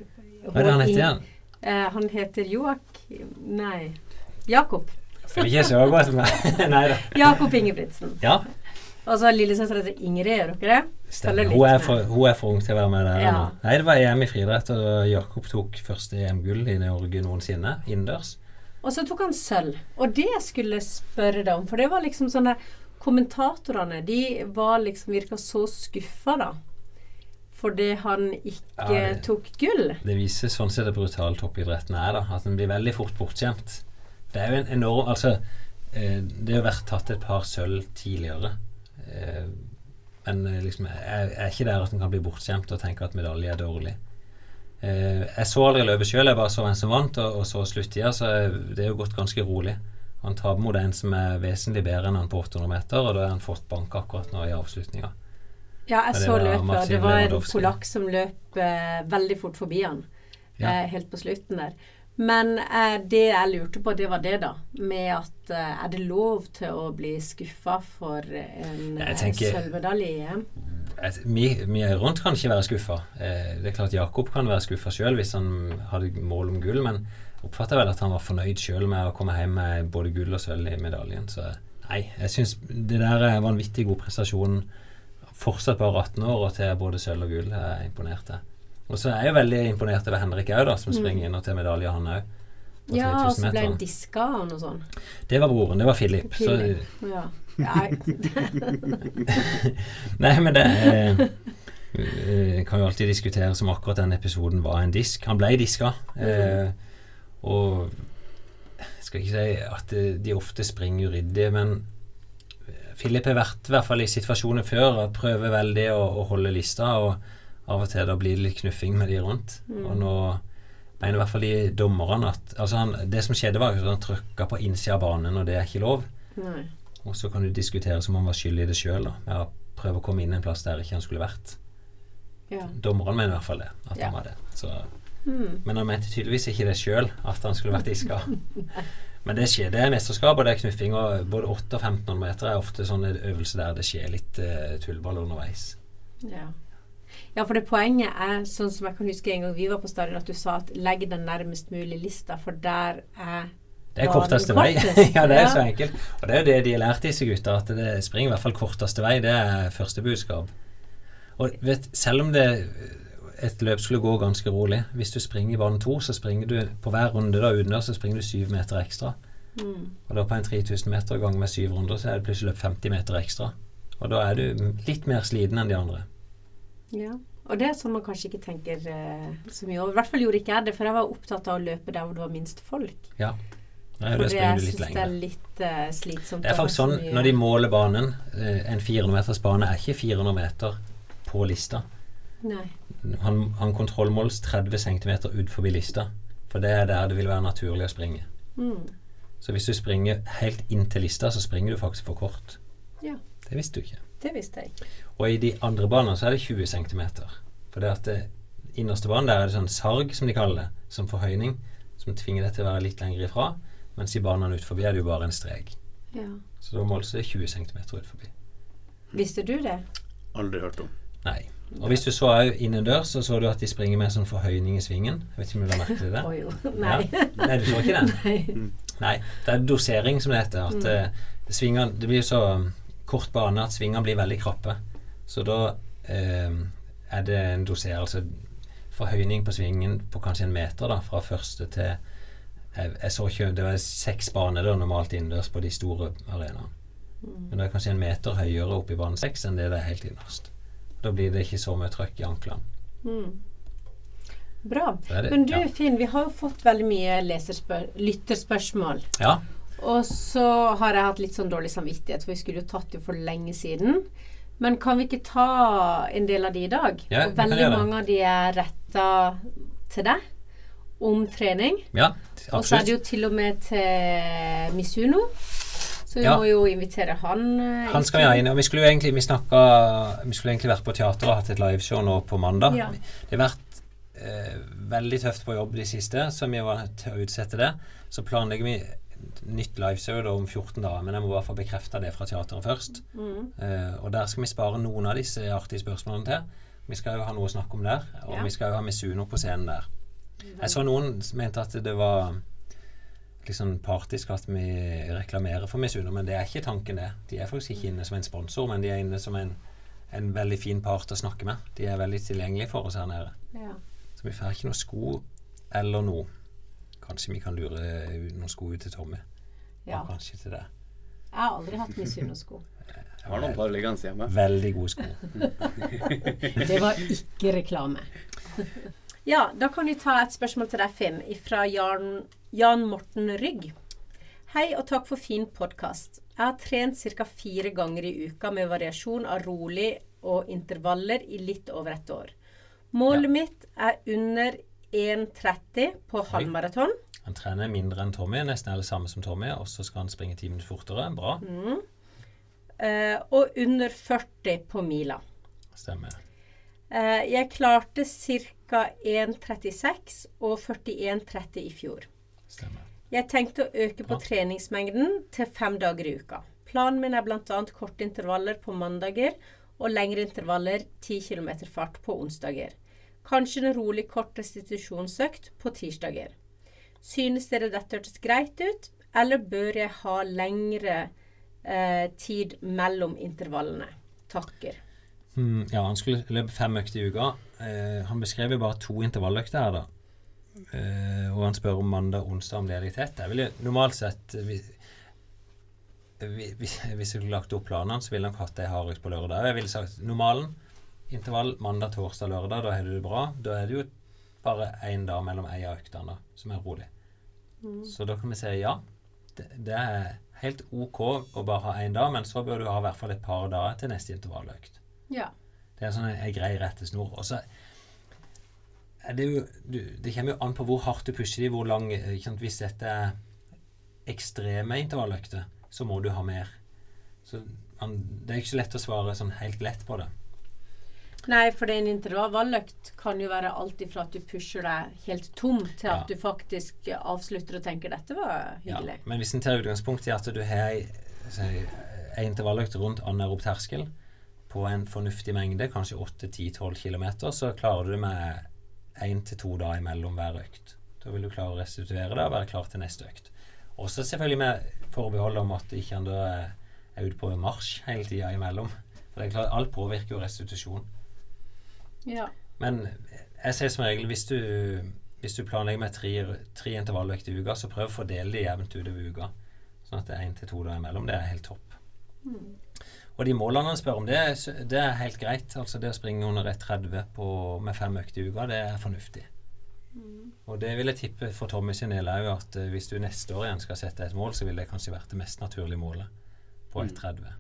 Speaker 2: Hva er det han heter igjen?
Speaker 1: Eh, han heter Joakim Nei. Jakob.
Speaker 2: Følger ikke så godt med. Nei da.
Speaker 1: Jakob Ingebrigtsen.
Speaker 2: Ja,
Speaker 1: Og så har lillesøstera til Ingrid, gjør dere det?
Speaker 2: stemmer. Hun er, for, hun er for ung til å være med der
Speaker 1: Ja.
Speaker 2: nå. Nei, det var EM i friidrett, og Jakob tok første EM-gull i Norge noensinne, innendørs.
Speaker 1: Og så tok han sølv. Og det skulle jeg spørre deg om, for det var liksom sånn der Kommentatorene, de var liksom virka så skuffa, da. Fordi han ikke
Speaker 2: Ja, det-
Speaker 1: tok gull.
Speaker 2: Det viser sånn sett det brutale toppidretten er, da. At den blir veldig fort bortskjemt. Det er jo en enorm Altså, eh, det har vært tatt et par sølv tidligere. Eh, men eh, liksom, jeg er ikke der at en kan bli bortskjemt og tenke at medalje er dårlig. Eh, jeg så aldri løpet sjøl, jeg bare så hvem som vant, og, og så sluttida, så det er jo gått ganske rolig. Han taper mot en som er vesentlig bedre enn han på 800 meter, og da har han fått bank akkurat nå i avslutninga.
Speaker 1: Ja, jeg så løpet, det var en polakk som løp eh, veldig fort forbi han.
Speaker 2: Ja.
Speaker 1: Eh, helt på slutten der. Men eh, det jeg lurte på, det var det, da. Med at eh, er det lov til å bli skuffa for en eh, sølvmedalje i EM?
Speaker 2: Vi, vi rundt kan ikke være skuffa. Eh, det er klart Jakob kan være skuffa sjøl hvis han hadde mål om gull, men oppfatter vel at han var fornøyd sjøl med å komme hjem med både gull og sølv i medaljen. Så nei, jeg syns det der er en vanvittig god prestasjon. Fortsatt bare 18 år og til både sølv og gull. Jeg er imponert. jeg. Og så er jeg jo veldig imponert over Henrik òg, som springer inn og til medalje, han òg.
Speaker 1: Mm. Ja, og så ble han diska og sånn.
Speaker 2: Det var broren. Det var Philip. Så,
Speaker 1: Ja. (laughs) Nei.
Speaker 2: Men det eh, kan jo alltid diskuteres om akkurat den episoden var en disk. Han ble diska. Eh, og skal ikke si at eh, de ofte springer uryddig, men Philip har vært i hvert fall i situasjoner før og prøver veldig å, å holde lista, og av og til da blir det litt knuffing med de rundt. Og nå mener i hvert fall de dommerne at altså han, Det som skjedde, var at han trykka på innsida av banen, og det er ikke lov.
Speaker 1: Nei.
Speaker 2: Og så kan du diskutere som om han var skyld i det sjøl, med å prøve å komme inn en plass der ikke han skulle vært.
Speaker 1: Ja.
Speaker 2: Dommeren mener i hvert fall det, at
Speaker 1: Ja.
Speaker 2: han var det. Så,
Speaker 1: Mm.
Speaker 2: men han mente tydeligvis ikke det sjøl, at han skulle vært diska. (laughs) men det skjer, det er mesterskap, og det er knuffing. Og både 8 og 1500 meter er ofte sånne øvelser der det skjer litt uh, tullball underveis.
Speaker 1: Ja. Ja, for det poenget er, sånn som jeg kan huske en gang vi var på stadion, at du sa at legg den nærmest mulig lista, for der er
Speaker 2: Det er korteste vei. (laughs) ja, det er så enkelt. Og det er jo det de har lært disse gutta, at det springer i hvert fall korteste vei. Det er første budskap. Og vet, selv om det et løp skulle gå ganske rolig, hvis du springer i bane to, så springer du på hver runde da utendørs, så springer du syv meter ekstra.
Speaker 1: mm.
Speaker 2: Og da på en 3000 meter gang med syv runder, så er det plutselig løpt 50 meter ekstra. Og da er du litt mer sliten enn de andre.
Speaker 1: Ja. Og det er sånn man kanskje ikke tenker eh, så mye over. I hvert fall gjorde ikke jeg det, for jeg var opptatt av å løpe der hvor det var minst folk.
Speaker 2: Ja. Nei, springer
Speaker 1: jeg syns det er litt uh, slitsomt.
Speaker 2: Det er faktisk sånn når de måler banen uh, En 400 meters bane er ikke 400 meter på lista.
Speaker 1: Nei.
Speaker 2: Han, han kontrollmåles 30 cm ut forbi lista. For det er der det vil være naturlig å springe.
Speaker 1: Mm.
Speaker 2: Så hvis du springer helt inn til lista, så springer du faktisk for kort.
Speaker 1: Ja.
Speaker 2: Det visste du ikke.
Speaker 1: Det visste jeg ikke.
Speaker 2: Og i de andre banene så er det 20 cm. For det at det innerste banen der er det sånn sarg, som de kaller det, som forhøyning, som tvinger deg til å være litt lenger ifra. Mens i banene ut forbi er det jo bare en strek.
Speaker 1: Ja.
Speaker 2: Så da måles det 20 cm ut forbi.
Speaker 1: Visste du det?
Speaker 3: Aldri hørt om.
Speaker 2: Nei. Og hvis du så òg innendørs, så så du at de springer med sånn forhøyning i svingen. Jeg vet ikke om du la merke til det?
Speaker 1: oh, jo. Nei.
Speaker 2: Ja. Nei, du så ikke den? (laughs)
Speaker 1: Nei.
Speaker 2: Nei, det er dosering som det heter. At mm. svingene Det blir så kort bane at svingene blir veldig krappe. Så da eh, er det en doserelse Forhøyning på svingen på kanskje en meter, da, fra første til jeg, jeg så ikke Det var seks baner da normalt innendørs på de store arenaene. Men det er kanskje en meter høyere oppe i bane seks enn det det er helt innerst. Da blir det ikke så mye trøkk i anklene.
Speaker 1: Mm. Bra.
Speaker 2: Da er det-
Speaker 1: Men du
Speaker 2: ja.
Speaker 1: Finn, vi har jo fått veldig mye lytterspørsmål.
Speaker 2: Ja.
Speaker 1: Og så har jeg hatt litt sånn dårlig samvittighet, for vi skulle jo tatt det for lenge siden. Men kan vi ikke ta en del av de i dag?
Speaker 2: Ja,
Speaker 1: og veldig mange av de er retta til deg om trening.
Speaker 2: ja,
Speaker 1: Og så er det jo til og med til Misuno. Så vi
Speaker 2: Ja.
Speaker 1: må jo invitere han. eh,
Speaker 2: Han skal vi ha inn. Og vi skulle jo egentlig vi snakka Vi skulle egentlig vært på teater og hatt et liveshow nå på mandag.
Speaker 1: Ja.
Speaker 2: Det har vært eh, veldig tøft på jobb de siste, så vi var nødt til å utsette det. Så planlegger vi nytt liveshow da om 14 dager, men jeg må bare få bekrefta det fra teateret først. Eh, og der skal vi spare noen av disse artige spørsmålene til. Vi skal jo ha noe å snakke om der, og
Speaker 1: Ja.
Speaker 2: vi skal jo ha Misuno på scenen der. Jeg så noen mente at det var sånn partisk at vi reklamerer for Misuno, men det er ikke tanken, det. De er faktisk ikke inne som en sponsor, men de er inne som en, en veldig fin part å snakke med. De er veldig tilgjengelige for oss her nede.
Speaker 1: Ja.
Speaker 2: Så vi får ikke noe sko eller noe. Kanskje vi kan lure noen sko ut til Tommy.
Speaker 1: ja.
Speaker 2: Og kanskje til deg.
Speaker 1: Jeg har aldri hatt Misuno-sko.
Speaker 3: Jeg har noen par liggende hjemme.
Speaker 2: Veldig gode sko. (laughs)
Speaker 1: Det var ikke reklame. Ja, da kan vi ta et spørsmål til deg, Finn, fra Jan, Jan Morten Rygg. Hei og takk for fin podkast. Jeg har trent ca. fire ganger i uka med variasjon av rolig og intervaller i litt over et år. Målet mitt er under 1,30 på halvmaraton.
Speaker 2: Han trener mindre enn Tommy, nesten er det samme som Tommy, og så skal han springe timen fortere. Bra.
Speaker 1: eh, og under 40 på mila.
Speaker 2: Stemmer.
Speaker 1: Eh, jeg klarte ca. 1,36 og 41,30 i fjor.
Speaker 2: Stemmer.
Speaker 1: Jeg tenkte å øke på treningsmengden til fem dager i uka. Planen min er bl.a. korte intervaller på mandager og lengre intervaller 10 km fart på onsdager. Kanskje en rolig kort restitusjonsøkt på tirsdager. Synes dere dette hørtes greit ut, eller bør jeg ha lengre eh, tid mellom intervallene? Takker.
Speaker 2: Hmm, ja, han skulle løpe fem økter i uka. Eh, han beskrev jo bare to intervalløkter her, da. Eh, og han spør om mandag og onsdag om tett. Jeg ville normalt sett vi, vi, hvis, jeg skulle lagt opp planene, så ville han hatt det hardøkt på lørdag. Jeg ville sagt normalen. Intervall mandag, torsdag, lørdag. Da har du det bra. Da er det jo bare én dag mellom ei av øktene som er rolig. Så da kan vi si ja. Det, det er helt OK å bare ha én dag, men så bør du ha i hvert fall et par dager til neste intervalløkt.
Speaker 1: Ja.
Speaker 2: Det er sånn en, en grei rettesnor. Og så er det jo du, Det kommer jo an på hvor hardt du pusher de, hvor lang? Hvis dette er ekstreme intervalløkter, så må du ha mer. Så man, det er ikke så lett å svare sånn helt lett på det.
Speaker 1: Nei, for en intervalløkt kan jo være alt ifra at du pusher deg helt tom, til at
Speaker 2: Ja.
Speaker 1: du faktisk avslutter og tenker 'dette var
Speaker 2: Ja.
Speaker 1: hyggelig'.
Speaker 2: Men hvis en tar utgangspunkt i at du har ei- ei intervalløkt rundt anaerob terskel på en fornuftig mengde, kanskje 8-10-12 km, så klarer du med én til to dager imellom hver økt. Da vil du klare å restituere det og være klar til neste økt. Også selvfølgelig med forbehold om at ikke en er ute på marsj hele tida imellom. For det er klart, alt påvirker jo restitusjon.
Speaker 1: Ja.
Speaker 2: Men jeg sier som regel hvis du, hvis du planlegger med tre, tre intervalløkter i uka, så prøv å fordele de jevnt utover uka. Sånn at det er én til to dager imellom. Det er helt topp. Og de målene han spør om, det, det er helt greit. Altså det å springe under 1,30 på- med fem økter i uka, det er fornuftig. Og det vil jeg tippe for Tommy sin del òg, at eh, hvis du neste år igjen skal sette et mål, så vil det kanskje være det mest naturlige målet på 1,30.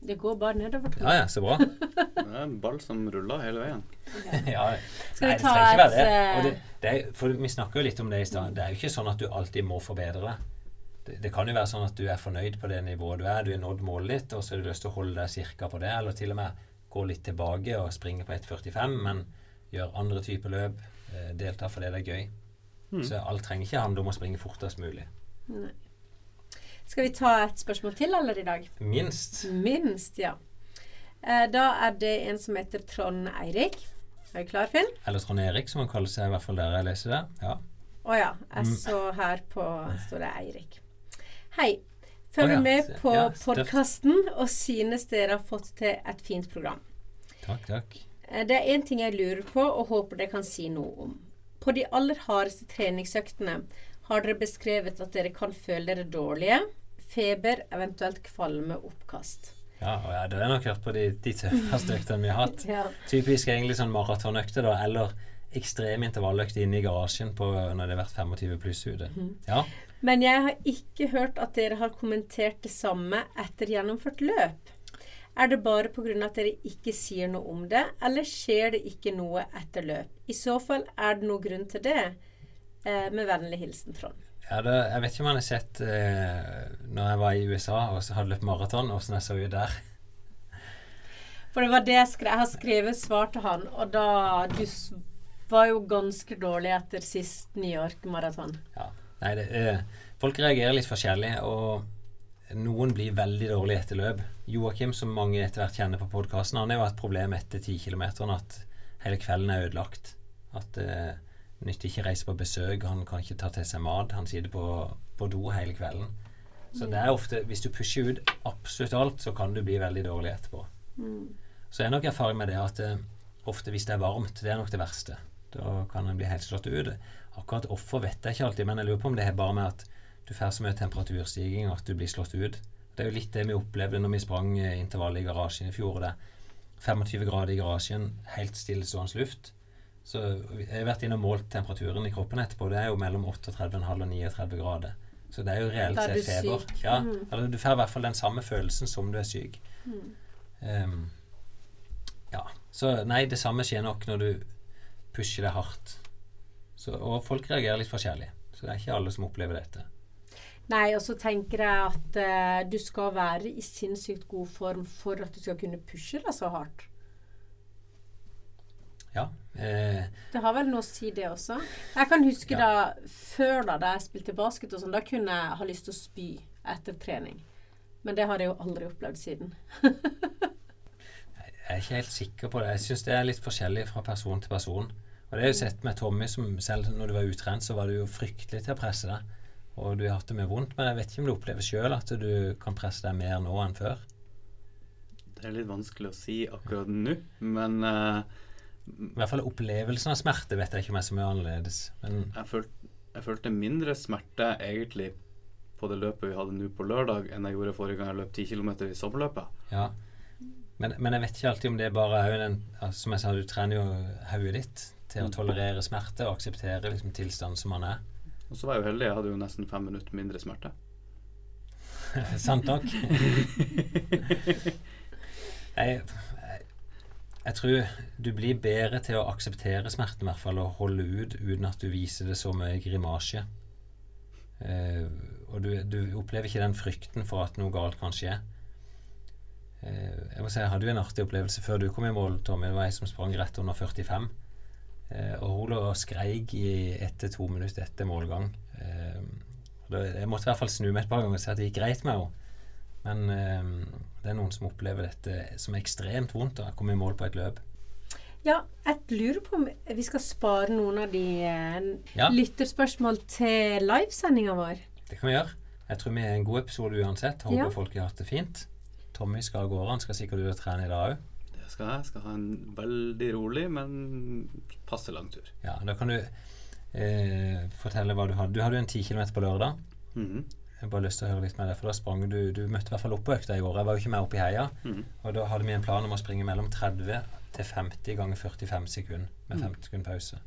Speaker 1: Det går bare nedover.
Speaker 2: Ja ja, så bra. (laughs)
Speaker 3: Det er en ball som ruller hele veien. (laughs)
Speaker 2: ja,
Speaker 1: Skal vi
Speaker 2: Nei, det trenger ikke være
Speaker 1: et,
Speaker 2: det.
Speaker 1: eh,
Speaker 2: det, det er, for vi snakka jo litt om det i stad. Det er jo ikke sånn at du alltid må forbedre deg. Det, det kan jo være sånn at du er fornøyd på det nivået du er. Du har nådd målet ditt, og så har du lyst til å holde deg cirka på det, eller til og med gå litt tilbake og springe på 1,45, men gjøre andre typer løp. Eh, delta fordi det er gøy. Så alt trenger ikke handle om å springe fortest mulig.
Speaker 1: Nei. Skal vi ta et spørsmål til eller i dag?
Speaker 2: Minst.
Speaker 1: Minst, ja. Eh, Da er det en som heter Trond Eirik. Er du klar, Finn?
Speaker 2: Eller Trond Erik, som han kaller seg, i hvert fall der jeg leser det. Ja.
Speaker 1: Å ja. Jeg
Speaker 2: Mm.
Speaker 1: så her på står det Eirik. Hei. Følger
Speaker 2: oh, ja,
Speaker 1: med på
Speaker 2: ja,
Speaker 1: podkasten og synes dere har fått til et fint program.
Speaker 2: Takk, takk.
Speaker 1: Eh, Det er én ting jeg lurer på, og håper dere kan si noe om. På de aller hardeste treningsøktene har dere beskrevet at dere kan føle dere dårlige. Feber, eventuelt kvalme, oppkast.
Speaker 2: Ja, og ja, det jeg nok hørt på de, de tøffeste øktene vi har hatt. (laughs)
Speaker 1: Ja.
Speaker 2: Typisk egentlig sånn maratonøkte, da, eller ekstrem intervalløkt inne i garasjen på når det har vært 25 pluss ute. Ja.
Speaker 1: Men jeg har ikke hørt at dere har kommentert det samme etter gjennomført løp. Er det bare pga. at dere ikke sier noe om det, eller skjer det ikke noe etter løp? I så fall er det noe grunn til det. Eh, med vennlig hilsen Trond.
Speaker 2: ja det, jeg vet ikke om han har sett eh, når jeg var i USA og så hadde løpt maraton, åssen jeg så ut der.
Speaker 1: For det var det jeg skrev. Jeg har skrevet svar til han, og da Du var jo ganske dårlig etter sist New York-maraton.
Speaker 2: Ja. Nei, det eh, folk reagerer litt forskjellig, og noen blir veldig dårlige etter løp. Joakim, som mange etter hvert kjenner på podkasten, han har jo hatt problem etter 10 km, at hele kvelden er ødelagt. At eh, nytter ikke å reise på besøk, han kan ikke ta til seg mat. Han sitter på, på do hele kvelden. Så det er ofte Hvis du pusher ut absolutt alt, så kan du bli veldig dårlig etterpå. Så jeg er nok erfaring med det at eh, ofte hvis det er varmt, det er nok det verste. Da kan en bli helt slått ut. Akkurat hvorfor vet jeg ikke alltid, men jeg lurer på om det er bare med at du får så mye temperaturstigning at du blir slått ut. Det er jo litt det vi opplevde når vi sprang eh, intervallet i garasjen i fjor. Det er 25 grader i garasjen, helt stillestående luft. Så jeg har vært inne og målt temperaturen i kroppen etterpå. Det er jo mellom 38,5 og 39 grader. Så det er jo reelt sett feber.
Speaker 1: syk.
Speaker 2: Ja,
Speaker 1: Mm.
Speaker 2: eller du får i hvert fall den samme følelsen som du er syk.
Speaker 1: Mm.
Speaker 2: Um, ja. Så nei, det samme skjer nok når du pusher det hardt. Så, og folk reagerer litt forskjellig. Så det er ikke alle som opplever dette.
Speaker 1: Nei, og så tenker jeg at eh, du skal være i sinnssykt god form for at du skal kunne pushe deg så hardt.
Speaker 2: Ja. Eh,
Speaker 1: Det har vel noe å si, det også. Jeg kan huske
Speaker 2: Ja.
Speaker 1: da før da, da jeg spilte basket og sånn, da kunne jeg ha lyst til å spy etter trening. Men det har jeg jo aldri opplevd siden. (laughs)
Speaker 2: jeg er ikke helt sikker på det. Jeg syns det er litt forskjellig fra person til person. Og det har jeg jo sett med Tommy, som selv når du var utrent, så var du jo fryktelig til å presse deg. Og du har hatt det mye vondt, men jeg vet ikke om du opplever sjøl at du kan presse deg mer nå enn før.
Speaker 3: Det er litt vanskelig å si akkurat nå, men eh,
Speaker 2: I hvert fall opplevelsen av smerte vet jeg ikke om er så mye annerledes.
Speaker 3: Jeg, følte, jeg følte mindre smerte egentlig på det løpet vi hadde nå på lørdag, enn jeg gjorde forrige gang jeg løp 10 km i sommerløpet.
Speaker 2: Ja. Men, men jeg vet ikke alltid om det bare er den altså, Som jeg sa, du trener jo hodet ditt til å tolerere smerte og akseptere liksom, tilstanden som man er.
Speaker 3: Og så var jeg jo heldig, jeg hadde jo nesten fem minutter mindre smerte. (laughs)
Speaker 2: Sant nok. (laughs) jeg, tror du blir bedre til å akseptere smerten, i hvert fall, og holde ut uten at du viser det så mye grimasje. Eh, og du, du opplever ikke den frykten for at noe galt kan skje. Eh, jeg må si, jeg hadde jo en artig opplevelse før du kom i mål, Tommy. Det var ei som sprang rett under 45. Eh, og hun lå og skreik i ett til to minutter etter målgang. Da, jeg måtte i hvert fall snu meg et par ganger og si at det gikk greit med henne. Men eh, det er noen som opplever dette som ekstremt vondt å komme i mål på et løp.
Speaker 1: Ja, jeg lurer på om vi skal spare noen av de eh,
Speaker 2: Ja.
Speaker 1: lytterspørsmål til livesendinga vår.
Speaker 2: Det kan vi gjøre. Jeg tror vi er en god episode uansett. Håper
Speaker 1: Ja.
Speaker 2: folk har hatt det fint. Tommy skal av gårde. Han skal sikkert ut og trene i dag òg.
Speaker 3: Det skal jeg. Skal ha en veldig rolig, men passe lang tur.
Speaker 2: Ja, da kan du eh, fortelle hva du hadde. Du hadde jo en 10 km på lørdag.
Speaker 3: Mhm.
Speaker 2: Jeg har bare lyst til å høre litt med deg, for da sprang du Du møtte i hvert fall opp på økta i går. Jeg var jo ikke med opp i heia.
Speaker 3: Mm.
Speaker 2: Og da hadde vi en plan om å springe mellom 30 til 50 ganger 45 sekunder med 50 sekunder pause.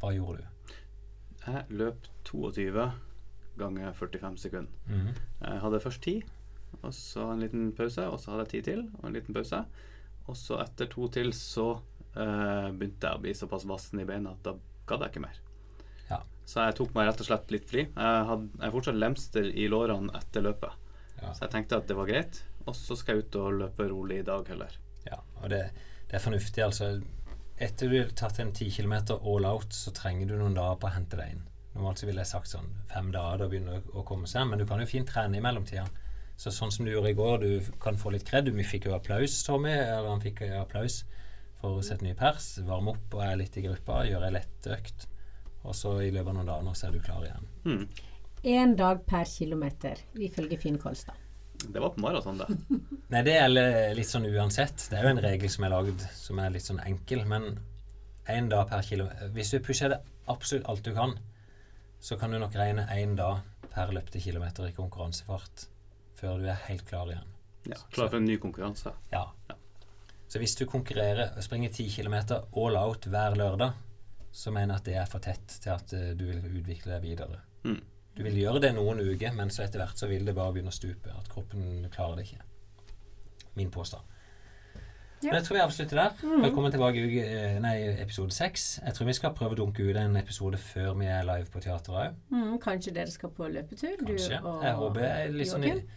Speaker 2: Hva gjorde du?
Speaker 3: Jeg løp 22 ganger 45 sekunder.
Speaker 2: Mm.
Speaker 3: Jeg hadde først 10, og så en liten pause, og så hadde jeg 10 til, og en liten pause. Og så etter to til så eh, begynte jeg å bli såpass vassen i beina at da gadd jeg ikke mer. Så jeg tok meg rett og slett litt fri. Jeg hadde fortsatt lemster i lårene etter løpet,
Speaker 2: Ja.
Speaker 3: så jeg tenkte at det var greit. Og så skal jeg ut og løpe rolig i dag heller.
Speaker 2: Ja, og det, det er fornuftig. altså Etter du har tatt en 10 km all out, så trenger du noen dager på å hente deg inn. Normalt så ville jeg sagt sånn fem dager, da begynner det å komme seg. Men du kan jo fint trene i mellomtida. Så sånn som du gjorde i går, du kan få litt kred. Vi fikk jo applaus, Tommy. Eller han fikk applaus for å sette ny pers. Varme opp og er litt i gruppa. Gjøre ei lett økt. Og så i løpet av noen dager så er du klar igjen.
Speaker 1: Én dag per kilometer, ifølge Finn Kolstad.
Speaker 3: Det var på maraton, det. (laughs)
Speaker 2: Nei, det gjelder litt sånn uansett. Det er jo en regel som er lagd som er litt sånn enkel, men én dag per kilo Hvis du pusher det absolutt alt du kan, så kan du nok regne én dag per løpte kilometer i konkurransefart før du er helt klar igjen.
Speaker 3: Ja, klar for en ny konkurranse.
Speaker 2: Ja. Så hvis du konkurrerer og springer 10 km all out hver lørdag, så mener jeg at det er for tett til at uh, du vil utvikle deg videre.
Speaker 3: Mm.
Speaker 2: Du vil gjøre det noen uker, men så etter hvert så vil det bare begynne å stupe. At kroppen klarer det ikke. Min påstand.
Speaker 1: Ja.
Speaker 2: Men jeg tror vi avslutter der. Velkommen tilbake i uke, eh, nei, episode seks. Jeg tror vi skal prøve å dunke ut en episode før vi er live på teateret òg.
Speaker 1: Mm, kanskje dere skal på løpetur,
Speaker 2: Kanskje.
Speaker 1: du og
Speaker 2: Jeg håper jeg er sånn
Speaker 1: Joakim?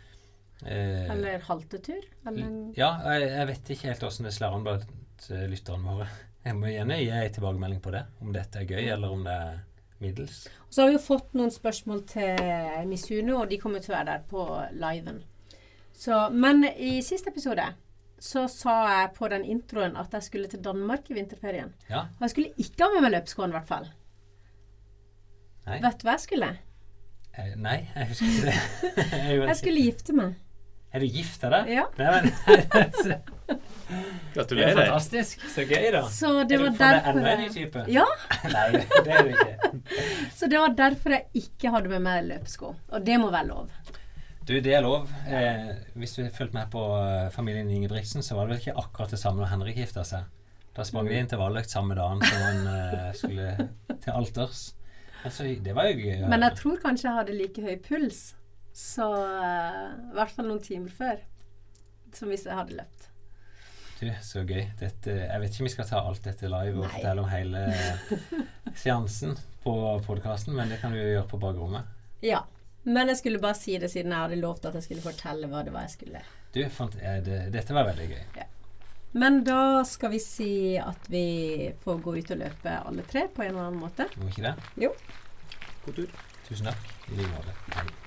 Speaker 2: eh,
Speaker 1: Eller haltetur? Eller
Speaker 2: Ja, jeg, jeg vet ikke helt åssen det slår an blant lytterne våre. Jeg må gjerne gi en tilbakemelding på det. Om dette er gøy, eller om det er middels.
Speaker 1: Så har vi jo fått noen spørsmål til Misuno, og de kommer til å være der på liven. Så, men i siste episode så sa jeg på den introen at jeg skulle til Danmark i vinterferien.
Speaker 2: Ja.
Speaker 1: Og jeg skulle ikke ha med meg løpeskoene, i hvert fall.
Speaker 2: Nei.
Speaker 1: Vet du hva jeg skulle?
Speaker 2: Eh, nei, jeg husker ikke det. (laughs) jeg
Speaker 1: Jeg skulle gifte meg.
Speaker 2: Er du gift av deg?
Speaker 1: Ja.
Speaker 2: Nei, men, (laughs) det er fantastisk. Så gøy, da.
Speaker 1: Så det
Speaker 2: er
Speaker 1: var
Speaker 2: du en ny
Speaker 1: jeg. Ja, (laughs)
Speaker 2: Nei, det er du ikke.
Speaker 1: så det var derfor jeg ikke hadde med meg løpesko. Og det må være lov.
Speaker 2: Du, det er lov. Eh, hvis du fulgte fulgt med på eh, familien Ingebrigtsen, så var det vel ikke akkurat det samme når Henrik gifta seg. Da sprang de inn til valgløkt samme dagen som han eh, skulle til alters. Altså, det var jo gøy.
Speaker 1: Men jeg tror kanskje jeg hadde like høy puls. Så eh, i hvert fall noen timer før. Som hvis jeg hadde løpt.
Speaker 2: Du, så gøy. Dette, jeg vet ikke om vi skal ta alt dette live og
Speaker 1: Nei.
Speaker 2: fortelle om hele (laughs) seansen på podkasten, men det kan du jo gjøre på bakrommet.
Speaker 1: Ja. Men jeg skulle bare si det siden jeg hadde lovt at jeg skulle fortelle hva det var jeg skulle.
Speaker 2: Du, fant, eh, det, dette var veldig gøy.
Speaker 1: Men da skal vi si at vi får gå ut og løpe alle tre på en eller annen måte.
Speaker 2: Må vi ikke det?
Speaker 1: Jo.
Speaker 2: God tur. Tusen takk. I like måte.